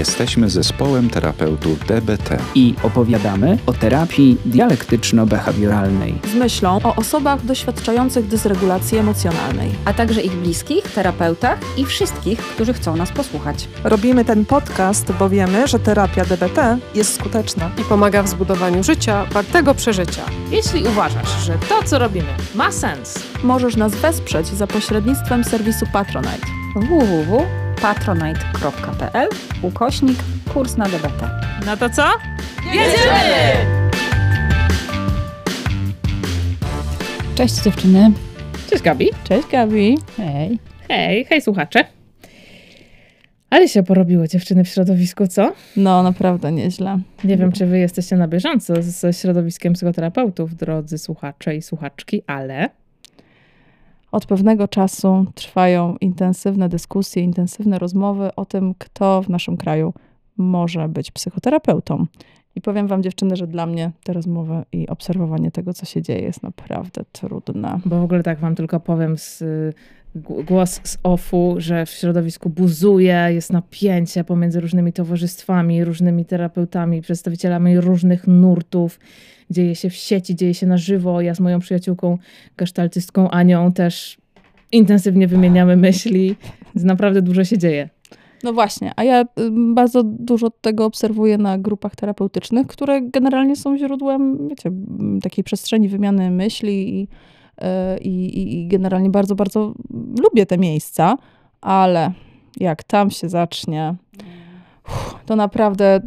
Jesteśmy zespołem terapeutów DBT i opowiadamy o terapii dialektyczno-behawioralnej. Z myślą o osobach doświadczających dysregulacji emocjonalnej, a także ich bliskich, terapeutach i wszystkich, którzy chcą nas posłuchać. Robimy ten podcast, bo wiemy, że terapia DBT jest skuteczna. I pomaga w zbudowaniu życia wartego przeżycia. Jeśli uważasz, że to, co robimy, ma sens, możesz nas wesprzeć za pośrednictwem serwisu Patronite www.patronite.pl ukośnik kurs na DBT. No to co? Jedziemy! Cześć dziewczyny. Cześć Gabi. Cześć Gabi. Hej. Hej, hej słuchacze. Ale się porobiło dziewczyny w środowisku, co? No, naprawdę nieźle. Nie wiem, czy wy jesteście na bieżąco ze środowiskiem psychoterapeutów, drodzy słuchacze i słuchaczki, ale od pewnego czasu trwają intensywne dyskusje, intensywne rozmowy o tym, kto w naszym kraju może być psychoterapeutą. I powiem Wam, dziewczyny, że dla mnie te rozmowy i obserwowanie tego, co się dzieje, jest naprawdę trudne. Bo w ogóle tak Wam tylko powiem z głos z OFU, że w środowisku buzuje, jest napięcie pomiędzy różnymi towarzystwami, różnymi terapeutami, przedstawicielami różnych nurtów. Dzieje się w sieci, dzieje się na żywo. Ja z moją przyjaciółką, gestaltystką Anią też intensywnie wymieniamy myśli. Naprawdę dużo się dzieje. No właśnie, a ja bardzo dużo tego obserwuję na grupach terapeutycznych, które generalnie są źródłem, wiecie, takiej przestrzeni wymiany myśli i E, i, i generalnie bardzo, bardzo lubię te miejsca, ale jak tam się zacznie, to naprawdę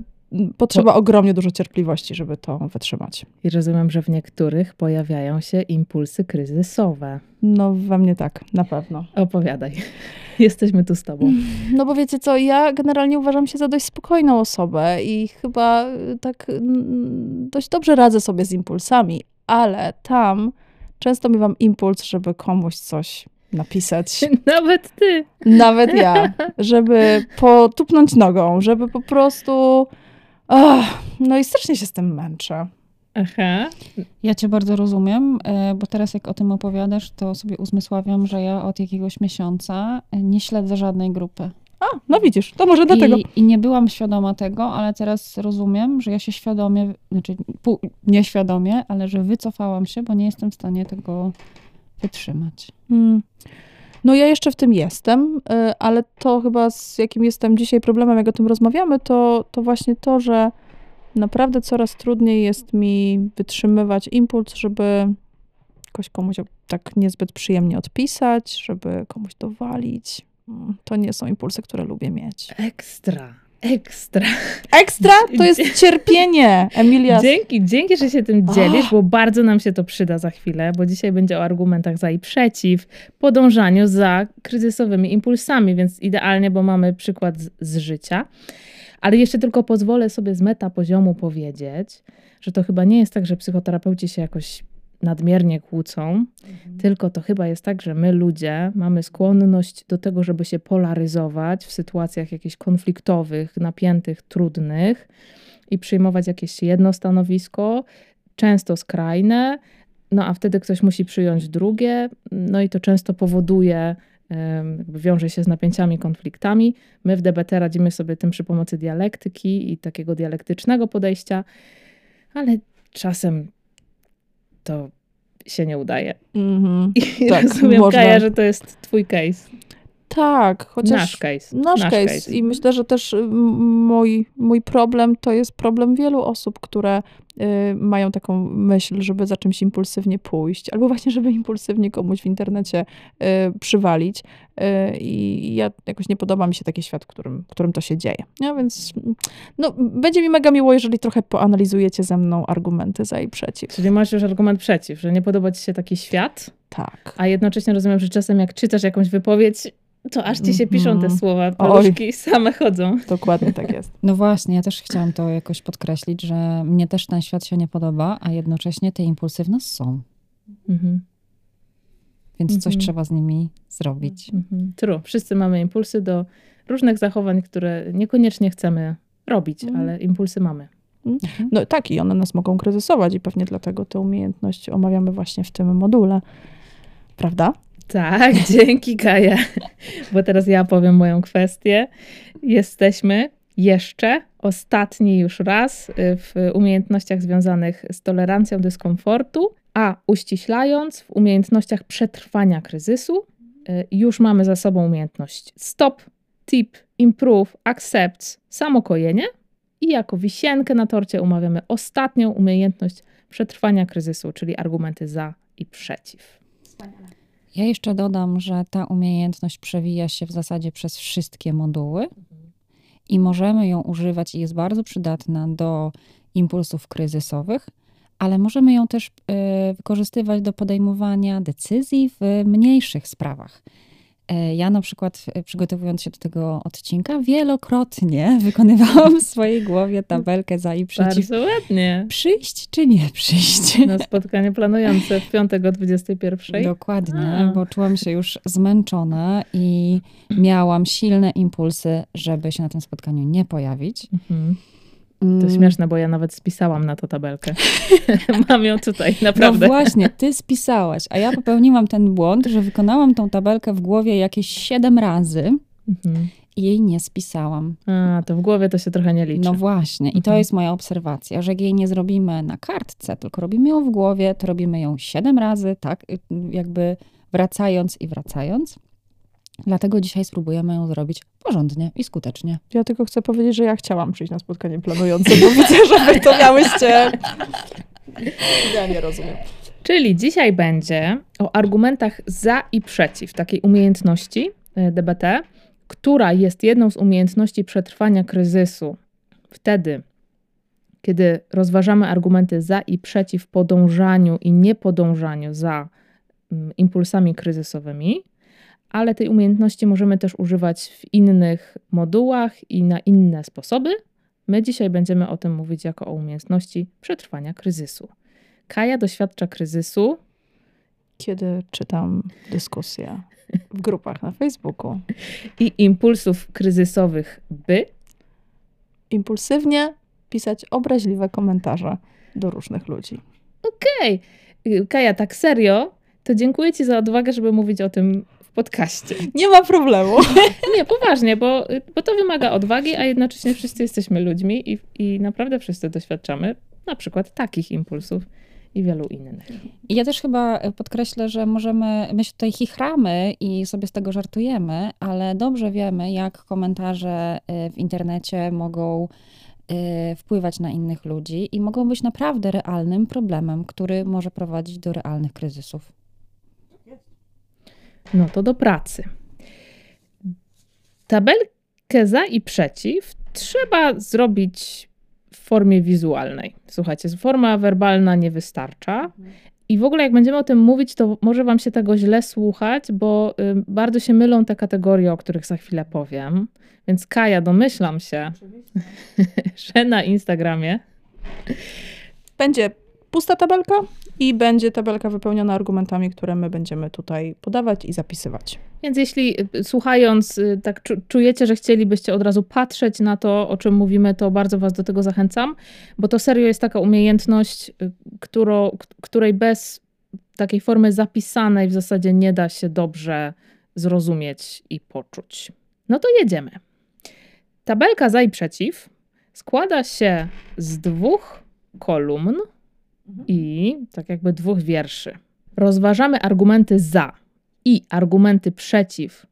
potrzeba to... ogromnie dużo cierpliwości, żeby to wytrzymać. I rozumiem, że w niektórych pojawiają się impulsy kryzysowe. No, we mnie tak, na pewno. Opowiadaj. Jesteśmy tu z tobą. No bo wiecie co, ja generalnie uważam się za dość spokojną osobę i chyba tak dość dobrze radzę sobie z impulsami, ale tam często miewam impuls, żeby komuś coś napisać. Nawet ty. Nawet ja. Żeby potupnąć nogą, żeby po prostu. Oh, no i strasznie się z tym męczę. Aha. Ja cię bardzo rozumiem, e, bo teraz jak o tym opowiadasz, to sobie uzmysławiam, że ja od jakiegoś miesiąca nie śledzę żadnej grupy. A, no widzisz, to może dlatego. I, I, nie byłam świadoma tego, ale teraz rozumiem, że ja się świadomie, znaczy pół, nieświadomie, ale że wycofałam się, bo nie jestem w stanie tego wytrzymać. Hmm. No ja jeszcze w tym jestem, y, ale to chyba z jakim jestem dzisiaj problemem, jak o tym rozmawiamy, to, to właśnie to, że naprawdę coraz trudniej jest mi wytrzymywać impuls, żeby jakoś komuś tak niezbyt przyjemnie odpisać, żeby komuś dowalić. To nie są impulsy, które lubię mieć. Ekstra. Ekstra. Ekstra to jest cierpienie, Emilia. Dzięki, dzięki, że się tym dzielisz, oh. bo bardzo nam się to przyda za chwilę, bo dzisiaj będzie o argumentach za i przeciw, podążaniu za kryzysowymi impulsami, więc idealnie, bo mamy przykład z, z życia. Ale jeszcze tylko pozwolę sobie z meta poziomu powiedzieć, że to chyba nie jest tak, że psychoterapeuci się jakoś nadmiernie kłócą, mhm. tylko to chyba jest tak, że my ludzie mamy skłonność do tego, żeby się polaryzować w sytuacjach jakichś konfliktowych, napiętych, trudnych i przyjmować jakieś jedno stanowisko, często skrajne, no a wtedy ktoś musi przyjąć drugie, no i to często powoduje, jakby wiąże się z napięciami, konfliktami. My w DBT radzimy sobie tym przy pomocy dialektyki i takiego dialektycznego podejścia, ale czasem to się nie udaje. Mm-hmm. I tak, rozumiem, można. Kaja, że to jest twój case. Tak, chociaż nasz case. Nasz, nasz case. case. I myślę, że też mój, mój problem to jest problem wielu osób, które y, mają taką myśl, żeby za czymś impulsywnie pójść, albo właśnie, żeby impulsywnie komuś w internecie y, przywalić. Y, I ja jakoś nie podoba mi się taki świat, w którym, w którym to się dzieje. Ja, więc no, będzie mi mega miło, jeżeli trochę poanalizujecie ze mną argumenty za i przeciw. Czyli masz już argument przeciw, że nie podoba ci się taki świat? Tak. A jednocześnie rozumiem, że czasem jak czytasz jakąś wypowiedź, to aż ci się piszą te mhm. słowa, paluszki same chodzą. Dokładnie tak jest. No właśnie, ja też chciałam to jakoś podkreślić, że mnie też ten świat się nie podoba, a jednocześnie te impulsy w nas są. Mhm. Więc mhm. coś trzeba z nimi zrobić. Mhm. True. Wszyscy mamy impulsy do różnych zachowań, które niekoniecznie chcemy robić, mhm. ale impulsy mamy. Mhm. No tak, i one nas mogą kryzysować i pewnie dlatego tę umiejętność omawiamy właśnie w tym module. Prawda? Tak, dzięki Kaja. Bo teraz ja powiem moją kwestię. Jesteśmy jeszcze ostatni już raz y, w umiejętnościach związanych z tolerancją dyskomfortu, a uściślając w umiejętnościach przetrwania kryzysu, y, już mamy za sobą umiejętność stop, tip, improve, accept, samokojenie i jako wisienkę na torcie umawiamy ostatnią umiejętność przetrwania kryzysu, czyli argumenty za i przeciw. Ja jeszcze dodam, że ta umiejętność przewija się w zasadzie przez wszystkie moduły i możemy ją używać i jest bardzo przydatna do impulsów kryzysowych, ale możemy ją też y, wykorzystywać do podejmowania decyzji w mniejszych sprawach. E, ja na przykład e, przygotowując się do tego odcinka, wielokrotnie wykonywałam w swojej głowie tabelkę za i przeciw. Bardzo ładnie. Przyjść czy nie przyjść? Na spotkanie planujące w piątek o 21. Dokładnie, A. bo czułam się już zmęczona i miałam silne impulsy, żeby się na tym spotkaniu nie pojawić. Mhm. To mm. śmieszne, bo ja nawet spisałam na to tabelkę. Mam ją tutaj, naprawdę. No właśnie, ty spisałaś, a ja popełniłam ten błąd, że wykonałam tą tabelkę w głowie jakieś siedem razy mhm. i jej nie spisałam. A, to w głowie to się trochę nie liczy. No właśnie, i to mhm. jest moja obserwacja, że jak jej nie zrobimy na kartce, tylko robimy ją w głowie, to robimy ją siedem razy, tak, jakby wracając i wracając. Dlatego dzisiaj spróbujemy ją zrobić porządnie i skutecznie. Ja tylko chcę powiedzieć, że ja chciałam przyjść na spotkanie planujące, bo widzę, że wy to miałyście. Ja nie rozumiem. Czyli dzisiaj będzie o argumentach za i przeciw takiej umiejętności e, DBT, która jest jedną z umiejętności przetrwania kryzysu. Wtedy, kiedy rozważamy argumenty za i przeciw podążaniu i niepodążaniu za mm, impulsami kryzysowymi, ale tej umiejętności możemy też używać w innych modułach i na inne sposoby. My dzisiaj będziemy o tym mówić jako o umiejętności przetrwania kryzysu. Kaja doświadcza kryzysu. Kiedy czytam dyskusje w grupach na Facebooku. I impulsów kryzysowych, by impulsywnie pisać obraźliwe komentarze do różnych ludzi. Okej. Okay. Kaja, tak serio, to dziękuję Ci za odwagę, żeby mówić o tym podcaście. Nie ma problemu. Nie, poważnie, bo, bo to wymaga odwagi, a jednocześnie wszyscy jesteśmy ludźmi i, i naprawdę wszyscy doświadczamy na przykład takich impulsów i wielu innych. Ja też chyba podkreślę, że możemy, my się tutaj chichramy i sobie z tego żartujemy, ale dobrze wiemy, jak komentarze y, w internecie mogą y, wpływać na innych ludzi i mogą być naprawdę realnym problemem, który może prowadzić do realnych kryzysów. No to do pracy. Tabelkę za i przeciw trzeba zrobić w formie wizualnej. Słuchajcie, forma werbalna nie wystarcza. I w ogóle, jak będziemy o tym mówić, to może Wam się tego źle słuchać, bo y, bardzo się mylą te kategorie, o których za chwilę powiem. Więc Kaja, domyślam się, że na Instagramie będzie pusta tabelka i będzie tabelka wypełniona argumentami, które my będziemy tutaj podawać i zapisywać. Więc jeśli y, słuchając, y, tak czujecie, że chcielibyście od razu patrzeć na to, o czym mówimy, to bardzo Was do tego zachęcam, bo to serio jest taka umiejętność, y, którą, której bez takiej formy zapisanej w zasadzie nie da się dobrze zrozumieć i poczuć. No to jedziemy. Tabelka za i przeciw składa się z dwóch kolumn. I tak jakby dwóch wierszy. Rozważamy argumenty za i argumenty przeciw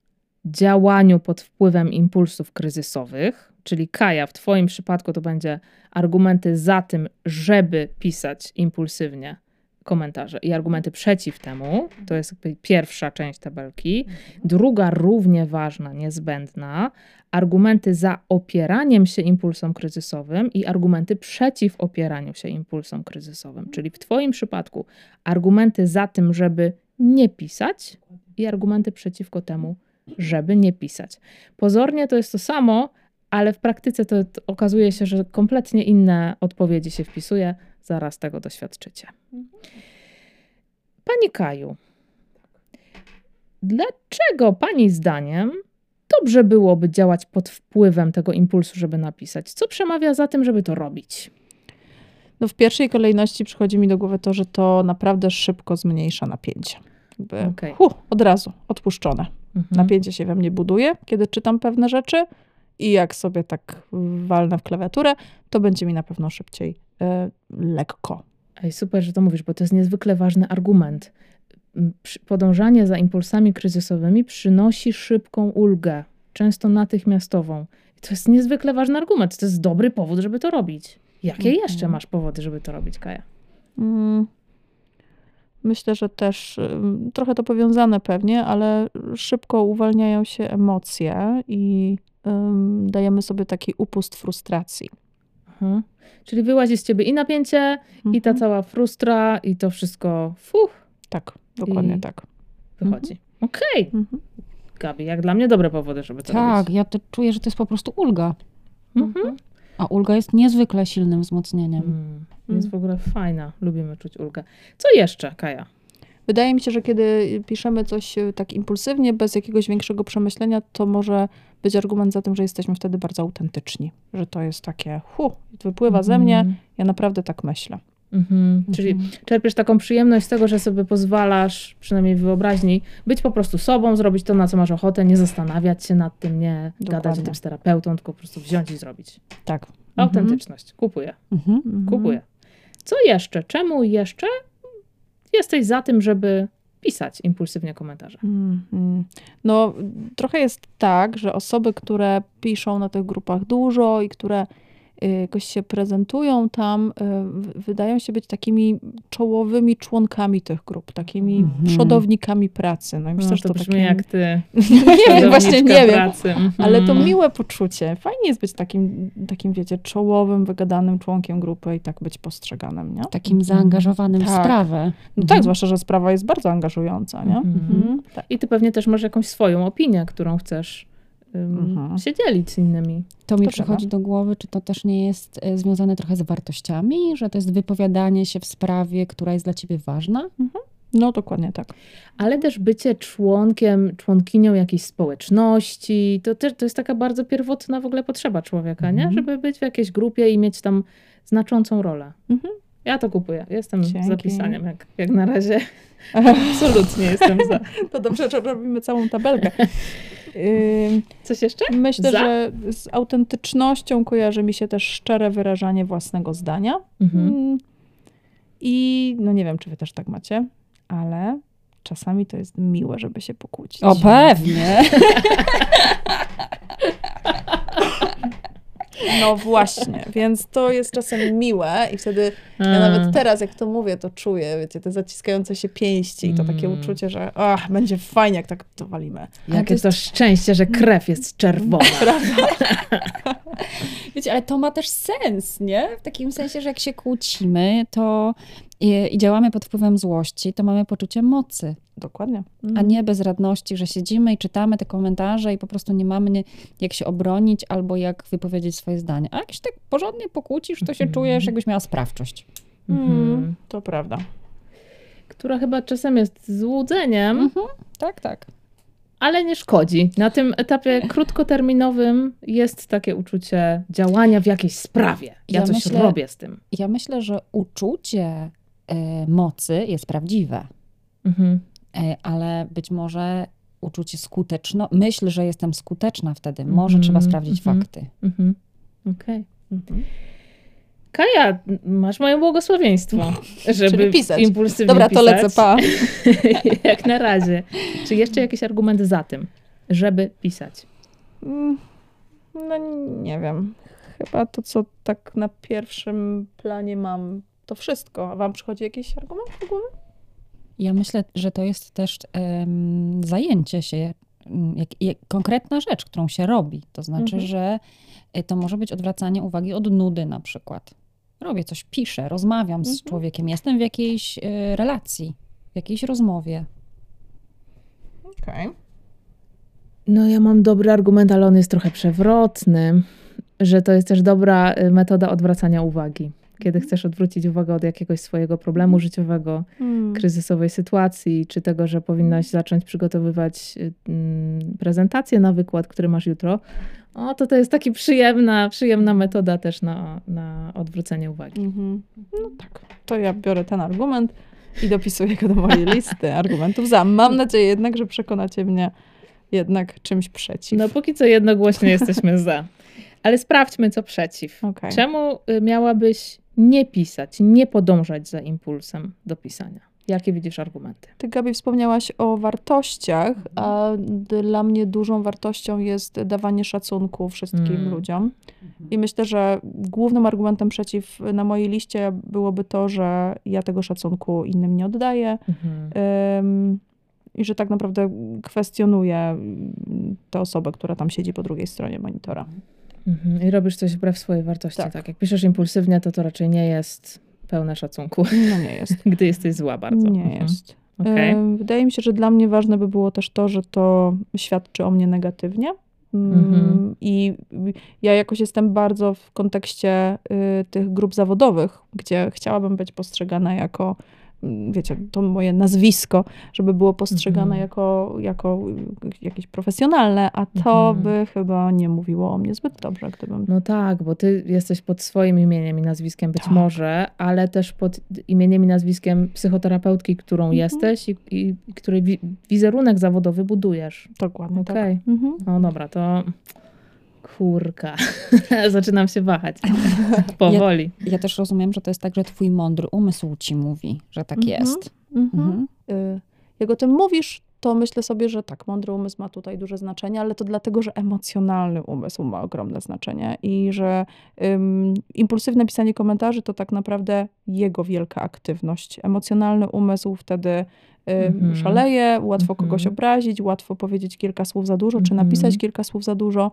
działaniu pod wpływem impulsów kryzysowych, czyli Kaja, w Twoim przypadku to będzie argumenty za tym, żeby pisać impulsywnie komentarze i argumenty przeciw temu. To jest pierwsza część tabelki. Druga, równie ważna, niezbędna, argumenty za opieraniem się impulsom kryzysowym i argumenty przeciw opieraniu się impulsom kryzysowym. Czyli w Twoim przypadku argumenty za tym, żeby nie pisać i argumenty przeciwko temu, żeby nie pisać. Pozornie to jest to samo, ale w praktyce to, to okazuje się, że kompletnie inne odpowiedzi się wpisuje. Zaraz tego doświadczycie. Pani Kaju, dlaczego Pani zdaniem dobrze byłoby działać pod wpływem tego impulsu, żeby napisać? Co przemawia za tym, żeby to robić? No w pierwszej kolejności przychodzi mi do głowy to, że to naprawdę szybko zmniejsza napięcie. Jakby, okay. hu, od razu, odpuszczone. Mhm. Napięcie się we mnie buduje, kiedy czytam pewne rzeczy i jak sobie tak walnę w klawiaturę, to będzie mi na pewno szybciej lekko. Ej, super, że to mówisz, bo to jest niezwykle ważny argument. Podążanie za impulsami kryzysowymi przynosi szybką ulgę, często natychmiastową. I to jest niezwykle ważny argument. To jest dobry powód, żeby to robić. Jakie Mhm. jeszcze masz powody, żeby to robić, Kaja? Mm, Myślę, że też trochę to powiązane pewnie, ale szybko uwalniają się emocje i dajemy sobie taki upust frustracji. Aha. Czyli wyłazi z ciebie i napięcie, i ta Mhm. cała frustra, i to wszystko, fuch, Tak, dokładnie tak. wychodzi. Okej, Mhm. Gabi, jak dla mnie dobre powody, żeby to Tak, robić. ja to czuję, że to jest po prostu ulga. Mhm. A ulga jest niezwykle silnym wzmocnieniem. Mm. Jest w ogóle fajna, lubimy czuć ulgę. Co jeszcze, Kaja? Wydaje mi się, że kiedy piszemy coś y, tak impulsywnie, bez jakiegoś większego przemyślenia, to może być argument za tym, że jesteśmy wtedy bardzo autentyczni. Że to jest takie, hu, wypływa ze mnie, Mhm. ja naprawdę tak myślę. Mhm. Czyli Mhm. czerpiesz taką przyjemność z tego, że sobie pozwalasz, przynajmniej w wyobraźni, być po prostu sobą, zrobić to, na co masz ochotę, nie zastanawiać się nad tym, nie gadać o Dokładnie. tym z terapeutą, tylko po prostu wziąć i zrobić. Tak. Autentyczność. Kupuję. Mhm. Mhm. Kupuję. Co jeszcze? Czemu jeszcze jesteś za tym, żeby pisać impulsywnie komentarze? Mm. No, trochę jest tak, że osoby, które piszą na tych grupach dużo i które jakoś się prezentują tam, y, w- wydają się być takimi czołowymi członkami tych grup, takimi Mhm. przodownikami pracy. No i myślę, no, że to to brzmi takie... jak ty. nie wiem, właśnie nie wiem. Pracy. Mhm. Ale to miłe poczucie. Fajnie jest być takim, takim, wiecie, czołowym, wygadanym członkiem grupy i tak być postrzeganym, nie? Takim zaangażowanym w Tak. sprawę. No tak, zwłaszcza, że sprawa jest bardzo angażująca, nie? Mhm. Mhm. Tak. I ty pewnie też masz jakąś swoją opinię, którą chcesz Mhm. się dzielić z innymi. To mi To przychodzi do głowy, czy to też nie jest e, związane trochę z wartościami, że to jest wypowiadanie się w sprawie, która jest dla ciebie ważna? No dokładnie tak. Ale też bycie członkiem, członkinią jakiejś społeczności, to też to jest taka bardzo pierwotna w ogóle potrzeba człowieka, nie? Mhm. Żeby być w jakiejś grupie i mieć tam znaczącą rolę. Mhm. Ja to kupuję. Jestem Dzięki. za pisaniem, jak, jak na razie. Absolutnie jestem za. To dobrze, że robimy całą tabelkę. Coś jeszcze? Myślę, Za? że z autentycznością kojarzy mi się też szczere wyrażanie własnego zdania. Mhm. Mm. I no nie wiem, czy wy też tak macie, ale czasami to jest miłe, żeby się pokłócić. O, pewnie. No właśnie, więc to jest czasem miłe i wtedy ja nawet teraz, jak to mówię, to czuję, wiecie, te zaciskające się pięści i to takie Mm. uczucie, że ach, będzie fajnie, jak tak to walimy. Jakie to to szczęście, że krew jest czerwona. Wiecie, ale to ma też sens, nie? W takim sensie, że jak się kłócimy, to i, i działamy pod wpływem złości, to mamy poczucie mocy, Dokładnie. a nie bezradności, że siedzimy i czytamy te komentarze i po prostu nie mamy nie, jak się obronić albo jak wypowiedzieć swoje zdanie. A jak się tak porządnie pokłócisz, to się Mhm. czujesz, jakbyś miała sprawczość. Mhm. Mm, to prawda. Która chyba czasem jest złudzeniem, Mhm. Tak, tak. ale nie szkodzi. Na tym etapie krótkoterminowym jest takie uczucie działania w jakiejś sprawie. Ja, Ja coś myślę- robię z tym. Ja myślę, że uczucie mocy jest prawdziwe, Mhm. e, ale być może uczucie skuteczno, myśl, że jestem skuteczna wtedy. Może Mhm, trzeba sprawdzić mhm. fakty. Mhm. Okej. Mhm. Kaja, masz moje błogosławieństwo, żeby pisać. impulsywnie Dobra, to pisać. lecę, pa. Jak na razie. Czy jeszcze jakiś argument za tym, żeby pisać? Mm, No nie wiem. Chyba to, co tak na pierwszym planie mam, to wszystko. A wam przychodzi jakiś argument do głowy? Ja myślę, że to jest też em, zajęcie się, mm, jak, jak, konkretna rzecz, którą się robi. To znaczy, Mhm. że y, to może być odwracanie uwagi od nudy na przykład. Robię coś, piszę, rozmawiam z Mhm. człowiekiem, jestem w jakiejś y, relacji, w jakiejś rozmowie. Okej. No ja mam dobry argument, ale on jest trochę przewrotny, że to jest też dobra y, metoda odwracania uwagi. Kiedy chcesz odwrócić uwagę od jakiegoś swojego problemu życiowego, Hmm. kryzysowej sytuacji, czy tego, że powinnaś zacząć przygotowywać y, mm, prezentację na wykład, który masz jutro, o, to to jest taka przyjemna, przyjemna metoda też na, na odwrócenie uwagi. Mhm. No tak. To ja biorę ten argument i dopisuję go do mojej listy argumentów za. Mam nadzieję jednak, że przekonacie mnie jednak czymś przeciw. No póki co jednogłośnie jesteśmy za. Ale sprawdźmy, co przeciw. Okej. Czemu y, miałabyś nie pisać, nie podążać za impulsem do pisania? Jakie widzisz argumenty? Ty, Gabi, wspomniałaś o wartościach, a dla mnie dużą wartością jest dawanie szacunku wszystkim Mm. ludziom. I myślę, że głównym argumentem przeciw na mojej liście byłoby to, że ja tego szacunku innym nie oddaję Mhm. ym, i że tak naprawdę kwestionuję mm, tę osobę, która tam siedzi po drugiej stronie monitora. Mhm. I robisz coś wbrew swojej wartości. Tak. Tak. Jak piszesz impulsywnie, to to raczej nie jest pełne szacunku, No nie jest. gdy jesteś zła bardzo. Nie Mhm. jest. Okej. Ym, Wydaje mi się, że dla mnie ważne by było też to, że to świadczy o mnie negatywnie. Ym, Mhm. I ja jakoś jestem bardzo w kontekście y, tych grup zawodowych, gdzie chciałabym być postrzegana jako, mm, wiecie, to moje nazwisko, żeby było postrzegane Mhm. jako, jako jakieś profesjonalne, a to Mhm. by chyba nie mówiło o mnie zbyt dobrze, gdybym. No tak, bo ty jesteś pod swoim imieniem i nazwiskiem być Tak. może, ale też pod imieniem i nazwiskiem psychoterapeutki, którą Mhm. jesteś i, i, której wi- wizerunek zawodowy budujesz. Dokładnie Okej. tak. Mhm. No dobra, to kurka. Zaczynam się wahać. Powoli. Ja też rozumiem, że to jest tak, że twój mądry umysł ci mówi, że tak Mhm. jest. Mhm. Mhm. y, jak o tym mówisz, to myślę sobie, że tak, mądry umysł ma tutaj duże znaczenie, ale to dlatego, że emocjonalny umysł ma ogromne znaczenie i że ym, impulsywne pisanie komentarzy to tak naprawdę jego wielka aktywność. Emocjonalny umysł wtedy Mhm. szaleje, łatwo Mhm. kogoś obrazić, łatwo powiedzieć kilka słów za dużo, czy Mhm. napisać kilka słów za dużo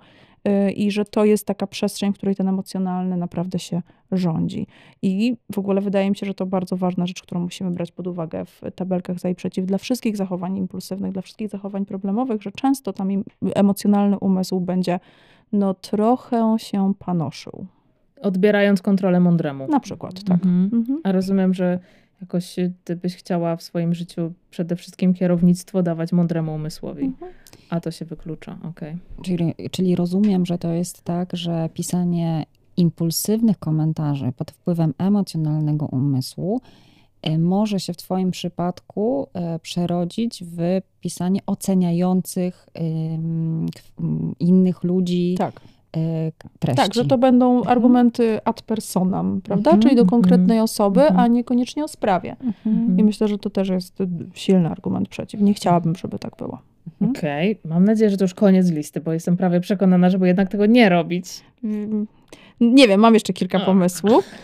y, i że to jest taka przestrzeń, w której ten emocjonalny naprawdę się rządzi. I w ogóle wydaje mi się, że to bardzo ważna rzecz, którą musimy brać pod uwagę w tabelkach za i przeciw dla wszystkich zachowań impulsywnych, dla wszystkich zachowań problemowych, że często tam emocjonalny umysł będzie no trochę się panoszył. Odbierając kontrolę mądremu. Na przykład, tak. Mhm. Mhm. A rozumiem, że jakoś ty byś chciała w swoim życiu przede wszystkim kierownictwo dawać mądremu umysłowi, Mhm. a to się wyklucza. Okej. Czyli, czyli rozumiem, że to jest tak, że pisanie impulsywnych komentarzy pod wpływem emocjonalnego umysłu e, może się w Twoim przypadku e, przerodzić w pisanie oceniających innych ludzi Tak. E, treści. tak, że to będą argumenty ad personam, prawda? Mhm, Czyli do mhm, konkretnej osoby, mhm. a niekoniecznie o sprawie. Mhm. I myślę, że to też jest silny argument przeciw. Nie chciałabym, żeby tak było. Mhm. Okej, mam nadzieję, że to już koniec listy, bo jestem prawie przekonana, żeby jednak tego nie robić. Mm, Nie wiem, mam jeszcze kilka O. pomysłów.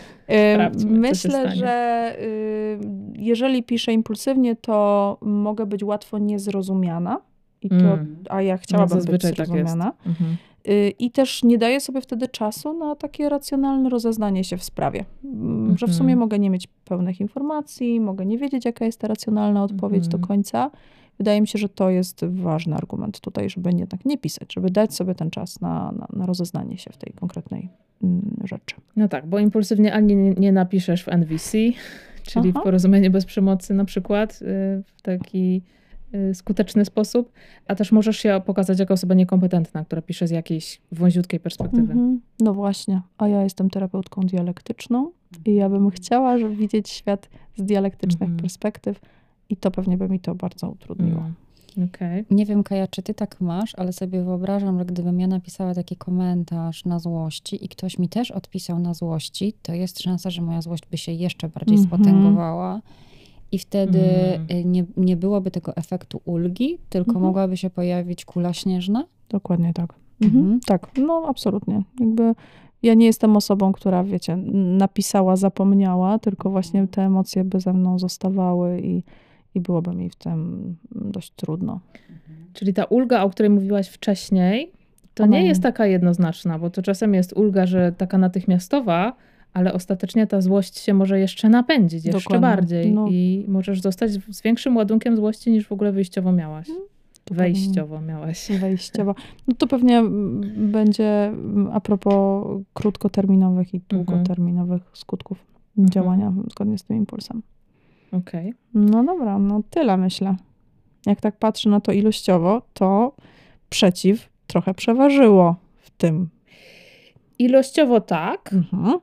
Sprawdźmy, Myślę, że y, jeżeli piszę impulsywnie, to mogę być łatwo niezrozumiana. I to, Mm. A ja chciałabym być zazwyczaj tak zrozumiana. Mhm. Y, I też nie daję sobie wtedy czasu na takie racjonalne rozeznanie się w sprawie. Mm, Że w sumie Mhm. mogę nie mieć pełnych informacji, mogę nie wiedzieć, jaka jest ta racjonalna odpowiedź Mhm. do końca. Wydaje mi się, że to jest ważny argument tutaj, żeby jednak nie pisać, żeby dać sobie ten czas na, na, na rozeznanie się w tej konkretnej mm, rzeczy. No tak, bo impulsywnie ani nie, napiszesz w NVC, czyli Aha. w porozumieniu bez przemocy na przykład, y, w taki skuteczny sposób, a też możesz się pokazać jako osoba niekompetentna, która pisze z jakiejś wąziutkiej perspektywy. Mhm. No właśnie, a ja jestem terapeutką dialektyczną i ja bym chciała żeby widzieć świat z dialektycznych Mhm. perspektyw i to pewnie by mi to bardzo utrudniło. Mm. Okej. Nie wiem, Kaja, czy ty tak masz, ale sobie wyobrażam, że gdybym ja napisała taki komentarz na złości i ktoś mi też odpisał na złości, to jest szansa, że moja złość by się jeszcze bardziej Mhm. spotęgowała. I wtedy Mm. y, nie, nie byłoby tego efektu ulgi, tylko Mhm. mogłaby się pojawić kula śnieżna. Dokładnie tak. Mhm. Mhm. Tak, no absolutnie. Jakby ja nie jestem osobą, która, wiecie, napisała, zapomniała, tylko właśnie te emocje by ze mną zostawały i, i byłoby mi w tym dość trudno. Czyli ta ulga, o której mówiłaś wcześniej, to Ona nie- jest taka jednoznaczna, bo to czasem jest ulga, że taka natychmiastowa, ale ostatecznie ta złość się może jeszcze napędzić, jeszcze Dokładnie. bardziej No. i możesz zostać z większym ładunkiem złości niż w ogóle wyjściowo miałaś. To Wejściowo miałaś. Wejściowo. No to pewnie mm, będzie mm, a propos krótkoterminowych i długoterminowych skutków Mhm. działania zgodnie z tym impulsem. Okej. No dobra, no tyle myślę. Jak tak patrzę na to ilościowo, to przeciw trochę przeważyło w tym. Ilościowo tak, Mhm.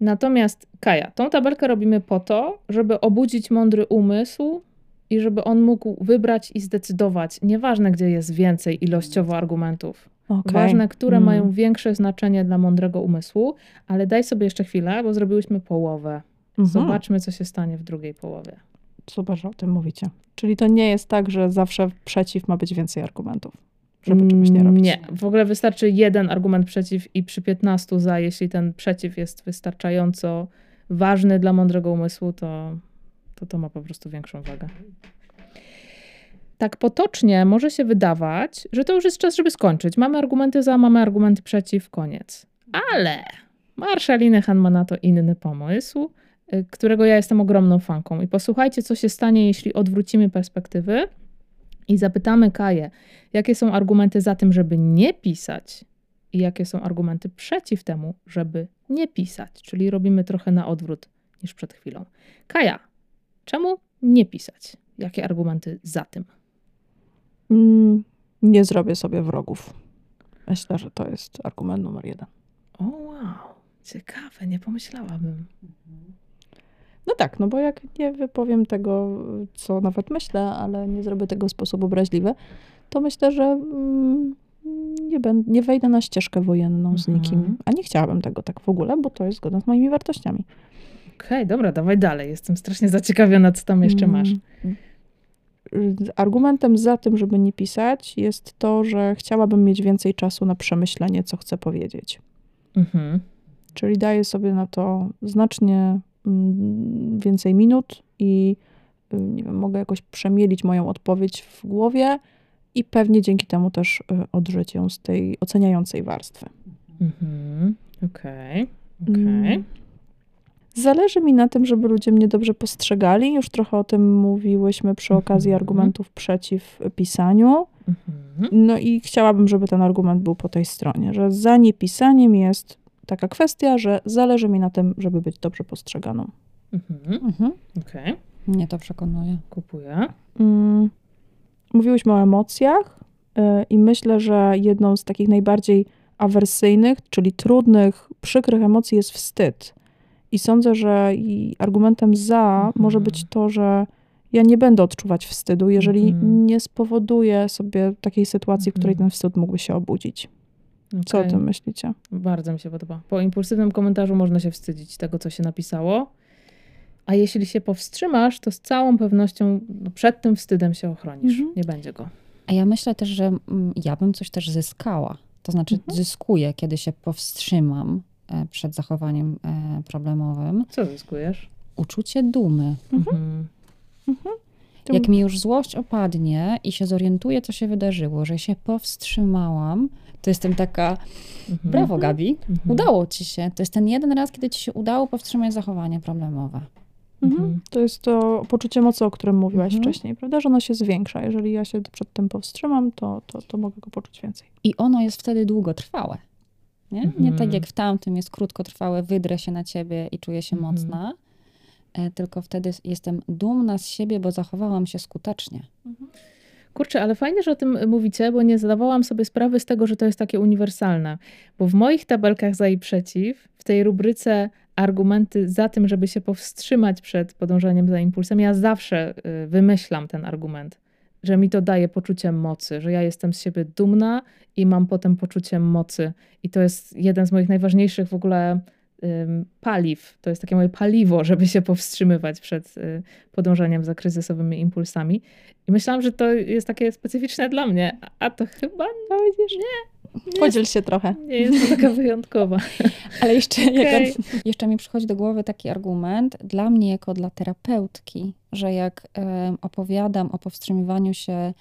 Natomiast Kaja, tą tabelkę robimy po to, żeby obudzić mądry umysł i żeby on mógł wybrać i zdecydować, nieważne gdzie jest więcej ilościowo argumentów, Okej. ważne, które Mm. mają większe znaczenie dla mądrego umysłu, ale daj sobie jeszcze chwilę, bo zrobiłyśmy połowę. Mhm. Zobaczmy, co się stanie w drugiej połowie. Super, że o tym mówicie. Czyli to nie jest tak, że zawsze przeciw ma być więcej argumentów, żeby czegoś nie robić. Nie, w ogóle wystarczy jeden argument przeciw i przy 15 za, jeśli ten przeciw jest wystarczająco ważny dla mądrego umysłu, to to, to ma po prostu większą wagę. Tak potocznie może się wydawać, że to już jest czas, żeby skończyć. Mamy argumenty za, mamy argumenty przeciw, koniec. Ale Marshall Linehan ma na to inny pomysł, y, którego ja jestem ogromną fanką. I posłuchajcie, co się stanie, jeśli odwrócimy perspektywy i zapytamy Kaję, jakie są argumenty za tym, żeby nie pisać i jakie są argumenty przeciw temu, żeby nie pisać. Czyli robimy trochę na odwrót niż przed chwilą. Kaja, czemu nie pisać? Jakie argumenty za tym? Mm, nie zrobię sobie wrogów. Myślę, że to jest argument numer jeden. O wow, ciekawe, nie pomyślałabym. No tak, no bo jak nie wypowiem tego, co nawet myślę, ale nie zrobię tego w sposób obraźliwy, to myślę, że mm, nie, będę, nie wejdę na ścieżkę wojenną z Mhm. nikim. A nie chciałabym tego tak w ogóle, bo to jest zgodne z moimi wartościami. Okej, dobra, dawaj dalej. Jestem strasznie zaciekawiona, co tam jeszcze masz. Mm, Argumentem za tym, żeby nie pisać, jest to, że chciałabym mieć więcej czasu na przemyślenie, co chcę powiedzieć. Mhm. Czyli daję sobie na to znacznie więcej minut i y, nie wiem, mogę jakoś przemielić moją odpowiedź w głowie i pewnie dzięki temu też y, odżyć ją z tej oceniającej warstwy. Mhm. Okej, okej. Mm. Zależy mi na tym, żeby ludzie mnie dobrze postrzegali. Już trochę o tym mówiłyśmy przy okazji Mhm. argumentów przeciw pisaniu. Mhm. No i chciałabym, żeby ten argument był po tej stronie, że za niepisaniem jest taka kwestia, że zależy mi na tym, żeby być dobrze postrzeganą. Mhm. Mhm. Okej, Mnie to przekonuje. kupuję. Mm, Mówiłyśmy o emocjach y, i myślę, że jedną z takich najbardziej awersyjnych, czyli trudnych, przykrych emocji jest wstyd. I sądzę, że i argumentem za Mhm. może być to, że ja nie będę odczuwać wstydu, jeżeli Mhm. nie spowoduję sobie takiej sytuacji, w której Mhm. ten wstyd mógłby się obudzić. Co o tym myślicie? Bardzo mi się podoba. Po impulsywnym komentarzu można się wstydzić tego, co się napisało. A jeśli się powstrzymasz, to z całą pewnością no, przed tym wstydem się ochronisz. Mhm. Nie będzie go. A ja myślę też, że mm, ja bym coś też zyskała. To znaczy Mhm. zyskuję, kiedy się powstrzymam e, przed zachowaniem e, problemowym. Co zyskujesz? Uczucie dumy. Mhm. Tym- Jak mi już złość opadnie i się zorientuję, co się wydarzyło, że się powstrzymałam, to jestem taka, Mhm. brawo Gabi, Mhm. udało ci się. To jest ten jeden raz, kiedy ci się udało powstrzymać zachowanie problemowe. Mhm. Mhm. To jest to poczucie mocy, o którym mówiłaś Mhm. wcześniej, prawda? Że ono się zwiększa. Jeżeli ja się przed tym powstrzymam, to, to, to mogę go poczuć więcej. I ono jest wtedy długotrwałe. Nie, nie Mhm. tak jak w tamtym jest krótkotrwałe, wydrę się na ciebie i czuję się Mhm. mocna, e, tylko wtedy jestem dumna z siebie, bo zachowałam się skutecznie. Kurczę, ale fajnie, że o tym mówicie, bo nie zdawałam sobie sprawy z tego, że to jest takie uniwersalne. Bo w moich tabelkach za i przeciw, w tej rubryce argumenty za tym, żeby się powstrzymać przed podążaniem za impulsem, ja zawsze y, wymyślam ten argument, że mi to daje poczucie mocy, że ja jestem z siebie dumna i mam potem poczucie mocy. I to jest jeden z moich najważniejszych w ogóle paliw. To jest takie moje paliwo, żeby się powstrzymywać przed y, podążaniem za kryzysowymi impulsami. I myślałam, że to jest takie specyficzne dla mnie, a- to chyba No widzisz? nie, Podziel się trochę. nie jest to taka wyjątkowa. Ale jeszcze, Okej. jak, jeszcze mi przychodzi do głowy taki argument dla mnie jako dla terapeutki, że jak opowiadam o powstrzymywaniu się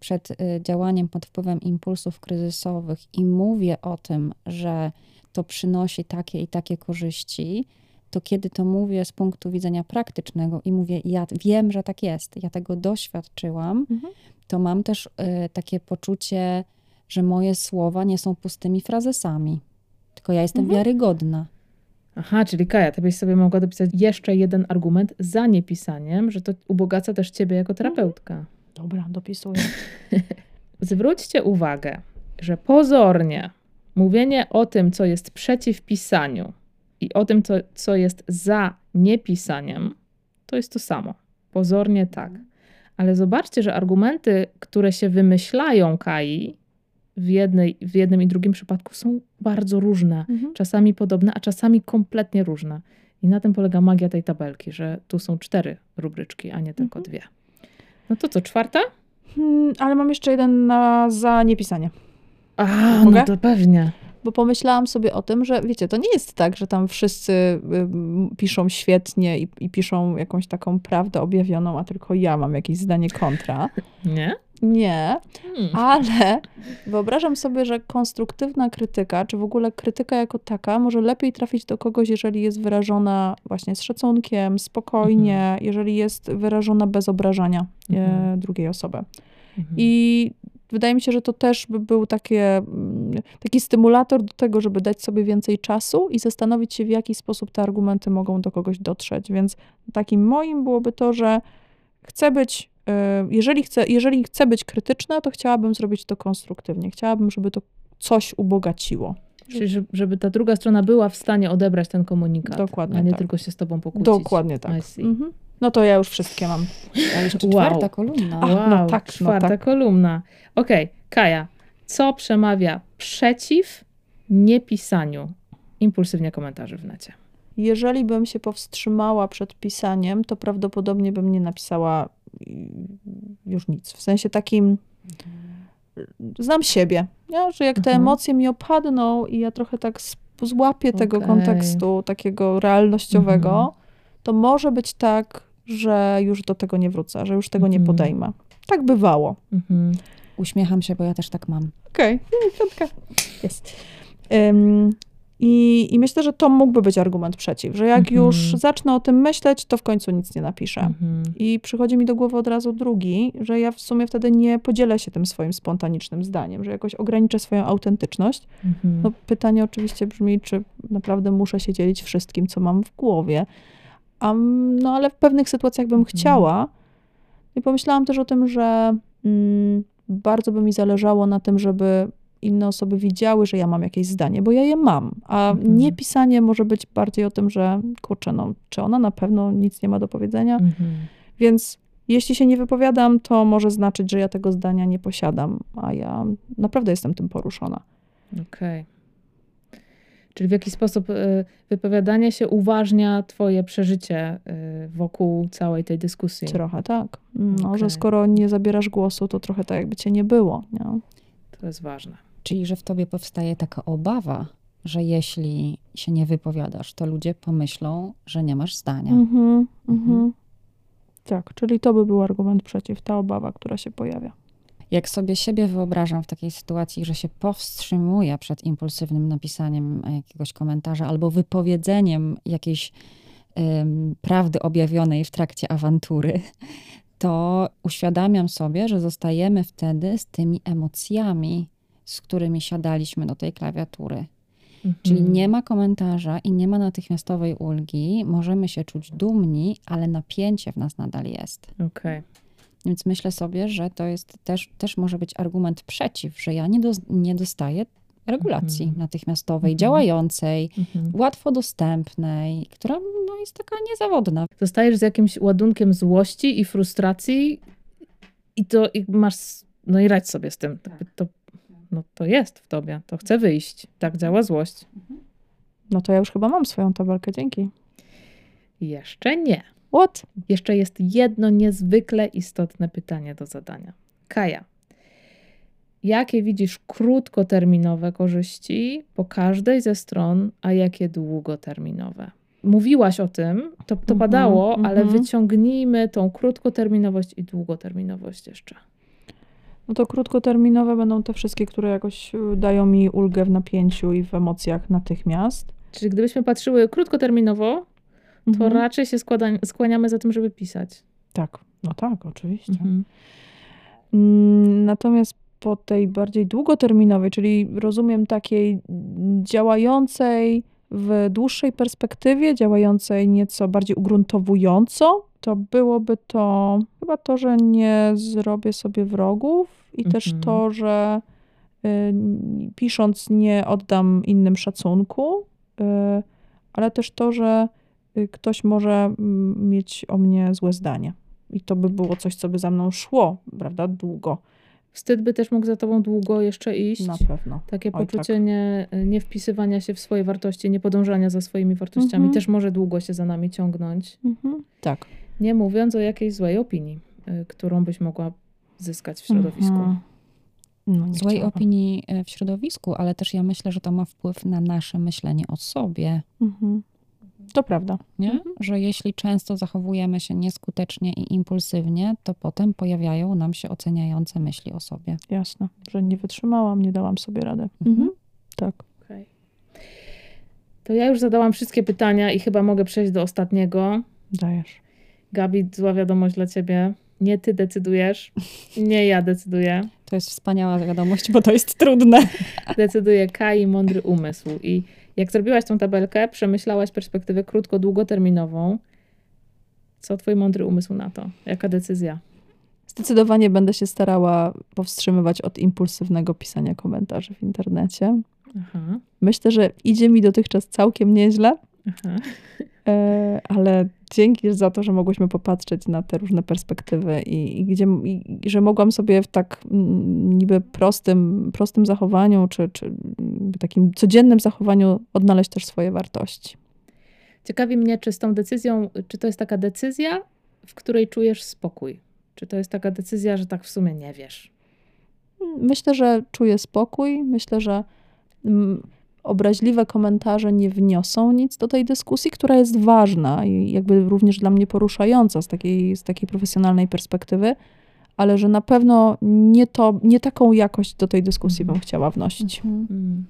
przed e, działaniem pod wpływem impulsów kryzysowych i mówię o tym, że to przynosi takie i takie korzyści, to kiedy to mówię z punktu widzenia praktycznego i mówię, ja wiem, że tak jest, ja tego doświadczyłam, Mhm. to mam też e, takie poczucie, że moje słowa nie są pustymi frazesami, tylko ja jestem Mhm. wiarygodna. Aha, czyli Kaja, ty byś sobie mogła dopisać jeszcze jeden argument za niepisaniem, że to ubogaca też ciebie jako terapeutka. Dobra, dopisuję. Zwróćcie uwagę, że pozornie mówienie o tym, co jest przeciw pisaniu i o tym, co, co jest za niepisaniem, to jest to samo. Pozornie tak. Ale zobaczcie, że argumenty, które się wymyślają Kai w, jednej, w jednym i drugim przypadku są bardzo różne. Mhm. Czasami podobne, a czasami kompletnie różne. I na tym polega magia tej tabelki, że tu są cztery rubryczki, a nie tylko Mhm. dwie. No to co, czwarta? Hmm, ale mam jeszcze jeden na za niepisanie. A, Mogę? no to pewnie. Bo pomyślałam sobie o tym, że wiecie, to nie jest tak, że tam wszyscy ym, piszą świetnie i, i piszą jakąś taką prawdę objawioną, a tylko ja mam jakieś zdanie kontra. Nie? Nie, Hmm. ale wyobrażam sobie, że konstruktywna krytyka, czy w ogóle krytyka jako taka, może lepiej trafić do kogoś, jeżeli jest wyrażona właśnie z szacunkiem, spokojnie, jeżeli jest wyrażona bez obrażania Mhm. e, drugiej osoby. Mhm. I wydaje mi się, że to też by był takie, mm, taki stymulator do tego, żeby dać sobie więcej czasu i zastanowić się, w jaki sposób te argumenty mogą do kogoś dotrzeć. Więc takim moim byłoby to, że chcę być, y, jeżeli chcę, jeżeli chcę być krytyczna, to chciałabym zrobić to konstruktywnie. Chciałabym, żeby to coś ubogaciło. Czyli żeby, ta druga strona była w stanie odebrać ten komunikat, Dokładnie a nie tak. tylko się z tobą pokłócić. Dokładnie I tak. see. Mhm. No to ja już wszystkie mam. A jeszcze Wow. czwarta kolumna. A, Wow, no tak, no czwarta tak. kolumna. Okej, Kaja, co przemawia przeciw niepisaniu impulsywnie komentarzy w necie? Jeżeli bym się powstrzymała przed pisaniem, to prawdopodobnie bym nie napisała y, już nic. W sensie takim, znam siebie, nie? że jak te Mhm. emocje mi opadną i ja trochę tak złapię tego Okej. kontekstu takiego realnościowego, Mhm. to może być tak, że już do tego nie wrócę, że już tego nie Mhm. podejmę. Tak bywało. Mhm. Uśmiecham się, bo ja też tak mam. Okej, okay. piątka. Jest. Ym, i, I myślę, że to mógłby być argument przeciw, że jak Mhm. już zacznę o tym myśleć, to w końcu nic nie napiszę. Mhm. I przychodzi mi do głowy od razu drugi, że ja w sumie wtedy nie podzielę się tym swoim spontanicznym zdaniem, że jakoś ograniczę swoją autentyczność. Mhm. No pytanie oczywiście brzmi, czy naprawdę muszę się dzielić wszystkim, co mam w głowie. Um, no ale w pewnych sytuacjach bym Mhm. chciała. I pomyślałam też o tym, że mm, bardzo by mi zależało na tym, żeby inne osoby widziały, że ja mam jakieś zdanie, bo ja je mam. A Mhm. nie pisanie może być bardziej o tym, że kurczę, no, czy ona na pewno nic nie ma do powiedzenia. Mhm. Więc jeśli się nie wypowiadam, to może znaczyć, że ja tego zdania nie posiadam, a ja naprawdę jestem tym poruszona. Okej. Czyli w jaki sposób y, wypowiadanie się uważnia twoje przeżycie y, wokół całej tej dyskusji? Trochę tak. No, Okej. że skoro nie zabierasz głosu, to trochę tak jakby cię nie było. Nie? To jest ważne. Czyli, że w tobie powstaje taka obawa, że jeśli się nie wypowiadasz, to ludzie pomyślą, że nie masz zdania. Mhm, Mhm. mhm. Tak, czyli to by był argument przeciw, ta obawa, która się pojawia. Jak sobie siebie wyobrażam w takiej sytuacji, że się powstrzymuję przed impulsywnym napisaniem jakiegoś komentarza albo wypowiedzeniem jakiejś prawdy objawionej w trakcie awantury, to uświadamiam sobie, że zostajemy wtedy z tymi emocjami, z którymi siadaliśmy do tej klawiatury. Czyli Mhm. nie ma komentarza i nie ma natychmiastowej ulgi, możemy się czuć dumni, ale napięcie w nas nadal jest. Okej. Więc myślę sobie, że to jest też, też może być argument przeciw, że ja nie, dos- nie dostaję regulacji Mhm. natychmiastowej, Mhm. działającej, Mhm. łatwo dostępnej, która no, jest taka niezawodna. Zostajesz z jakimś ładunkiem złości i frustracji i to i masz, no i radź sobie z tym. Jakby To, no to jest w tobie, to chce wyjść. Tak działa złość. No to ja już chyba mam swoją tabelkę, dzięki. Jeszcze nie. What? Jeszcze jest jedno niezwykle istotne pytanie do zadania. Kaja, jakie widzisz krótkoterminowe korzyści po każdej ze stron, a jakie długoterminowe? Mówiłaś o tym, to, to Mhm, padało, ale mhm. wyciągnijmy tą krótkoterminowość i długoterminowość jeszcze. No to krótkoterminowe będą te wszystkie, które jakoś y, dają mi ulgę w napięciu i w emocjach natychmiast. Czyli gdybyśmy patrzyły krótkoterminowo, to Mhm. raczej się składa, skłaniamy za tym, żeby pisać. Tak, no tak, oczywiście. Mhm. Mm, Natomiast po tej bardziej długoterminowej, czyli rozumiem takiej działającej w dłuższej perspektywie, działającej nieco bardziej ugruntowująco, to byłoby to chyba to, że nie zrobię sobie wrogów i też Mhm. to, że y, pisząc nie oddam innym szacunku, y, ale też to, że ktoś może mieć o mnie złe zdanie. i to by było coś, co by za mną szło, prawda, długo. Wstyd by też mógł za tobą długo jeszcze iść. Na pewno. Takie Oj, poczucie tak. nie, nie wpisywania się w swoje wartości, nie podążania za swoimi wartościami Mhm. też może długo się za nami ciągnąć. Mhm. Tak. Nie mówiąc o jakiejś złej opinii, y, którą byś mogła zyskać w środowisku. Mhm. No, Złej chciałabym. opinii e, w środowisku, ale też ja myślę, że to ma wpływ na nasze myślenie o sobie. Mhm. To prawda. Nie? Mhm. Że jeśli często zachowujemy się nieskutecznie i impulsywnie, to potem pojawiają nam się oceniające myśli o sobie. Jasne, że nie wytrzymałam, nie dałam sobie rady. Mhm. Tak. Okej. To ja już zadałam wszystkie pytania i chyba mogę przejść do ostatniego. Dajesz. Gabi, zła wiadomość dla ciebie. Nie ty decydujesz, nie ja decyduję. To jest wspaniała wiadomość, bo to jest trudne. Decyduje Kai mądry umysł. I jak zrobiłaś tą tabelkę, przemyślałaś perspektywę krótko-długoterminową. Co twój mądry umysł na to? Jaka decyzja? Zdecydowanie będę się starała powstrzymywać od impulsywnego pisania komentarzy w internecie. Aha, Myślę, że idzie mi dotychczas całkiem nieźle, e, ale dzięki za to, że mogłyśmy popatrzeć na te różne perspektywy i, i gdzie, i, że mogłam sobie w tak niby prostym, prostym zachowaniu, czy, czy takim codziennym zachowaniu odnaleźć też swoje wartości. Ciekawi mnie, czy z tą decyzją, czy to jest taka decyzja, w której czujesz spokój? Czy to jest taka decyzja, że tak w sumie nie wiesz? Myślę, że czuję spokój. Myślę, że obraźliwe komentarze nie wniosą nic do tej dyskusji, która jest ważna i jakby również dla mnie poruszająca z takiej, z takiej profesjonalnej perspektywy, ale że na pewno nie, to, nie taką jakość do tej dyskusji bym chciała wnosić. Mm.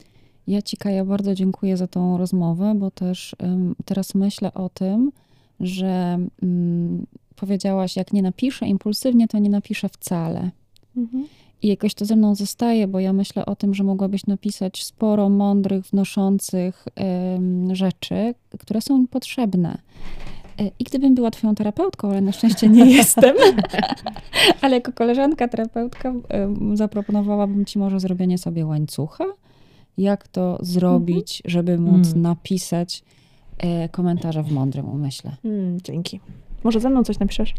Ja Ci, Kaja, bardzo dziękuję za tą rozmowę, bo też ym, teraz myślę o tym, że ym, powiedziałaś, jak nie napiszę impulsywnie, to nie napiszę wcale. Mhm. I jakoś to ze mną zostaje, bo ja myślę o tym, że mogłabyś napisać sporo mądrych, wnoszących ym, rzeczy, które są mi potrzebne. Y, I gdybym była twoją terapeutką, ale na szczęście nie jestem, ale jako koleżanka terapeutka ym, zaproponowałabym ci może zrobienie sobie łańcucha, jak to zrobić, żeby móc Mm. napisać e, komentarze w mądrym umyśle. Mm, dzięki. Może ze mną coś napiszesz?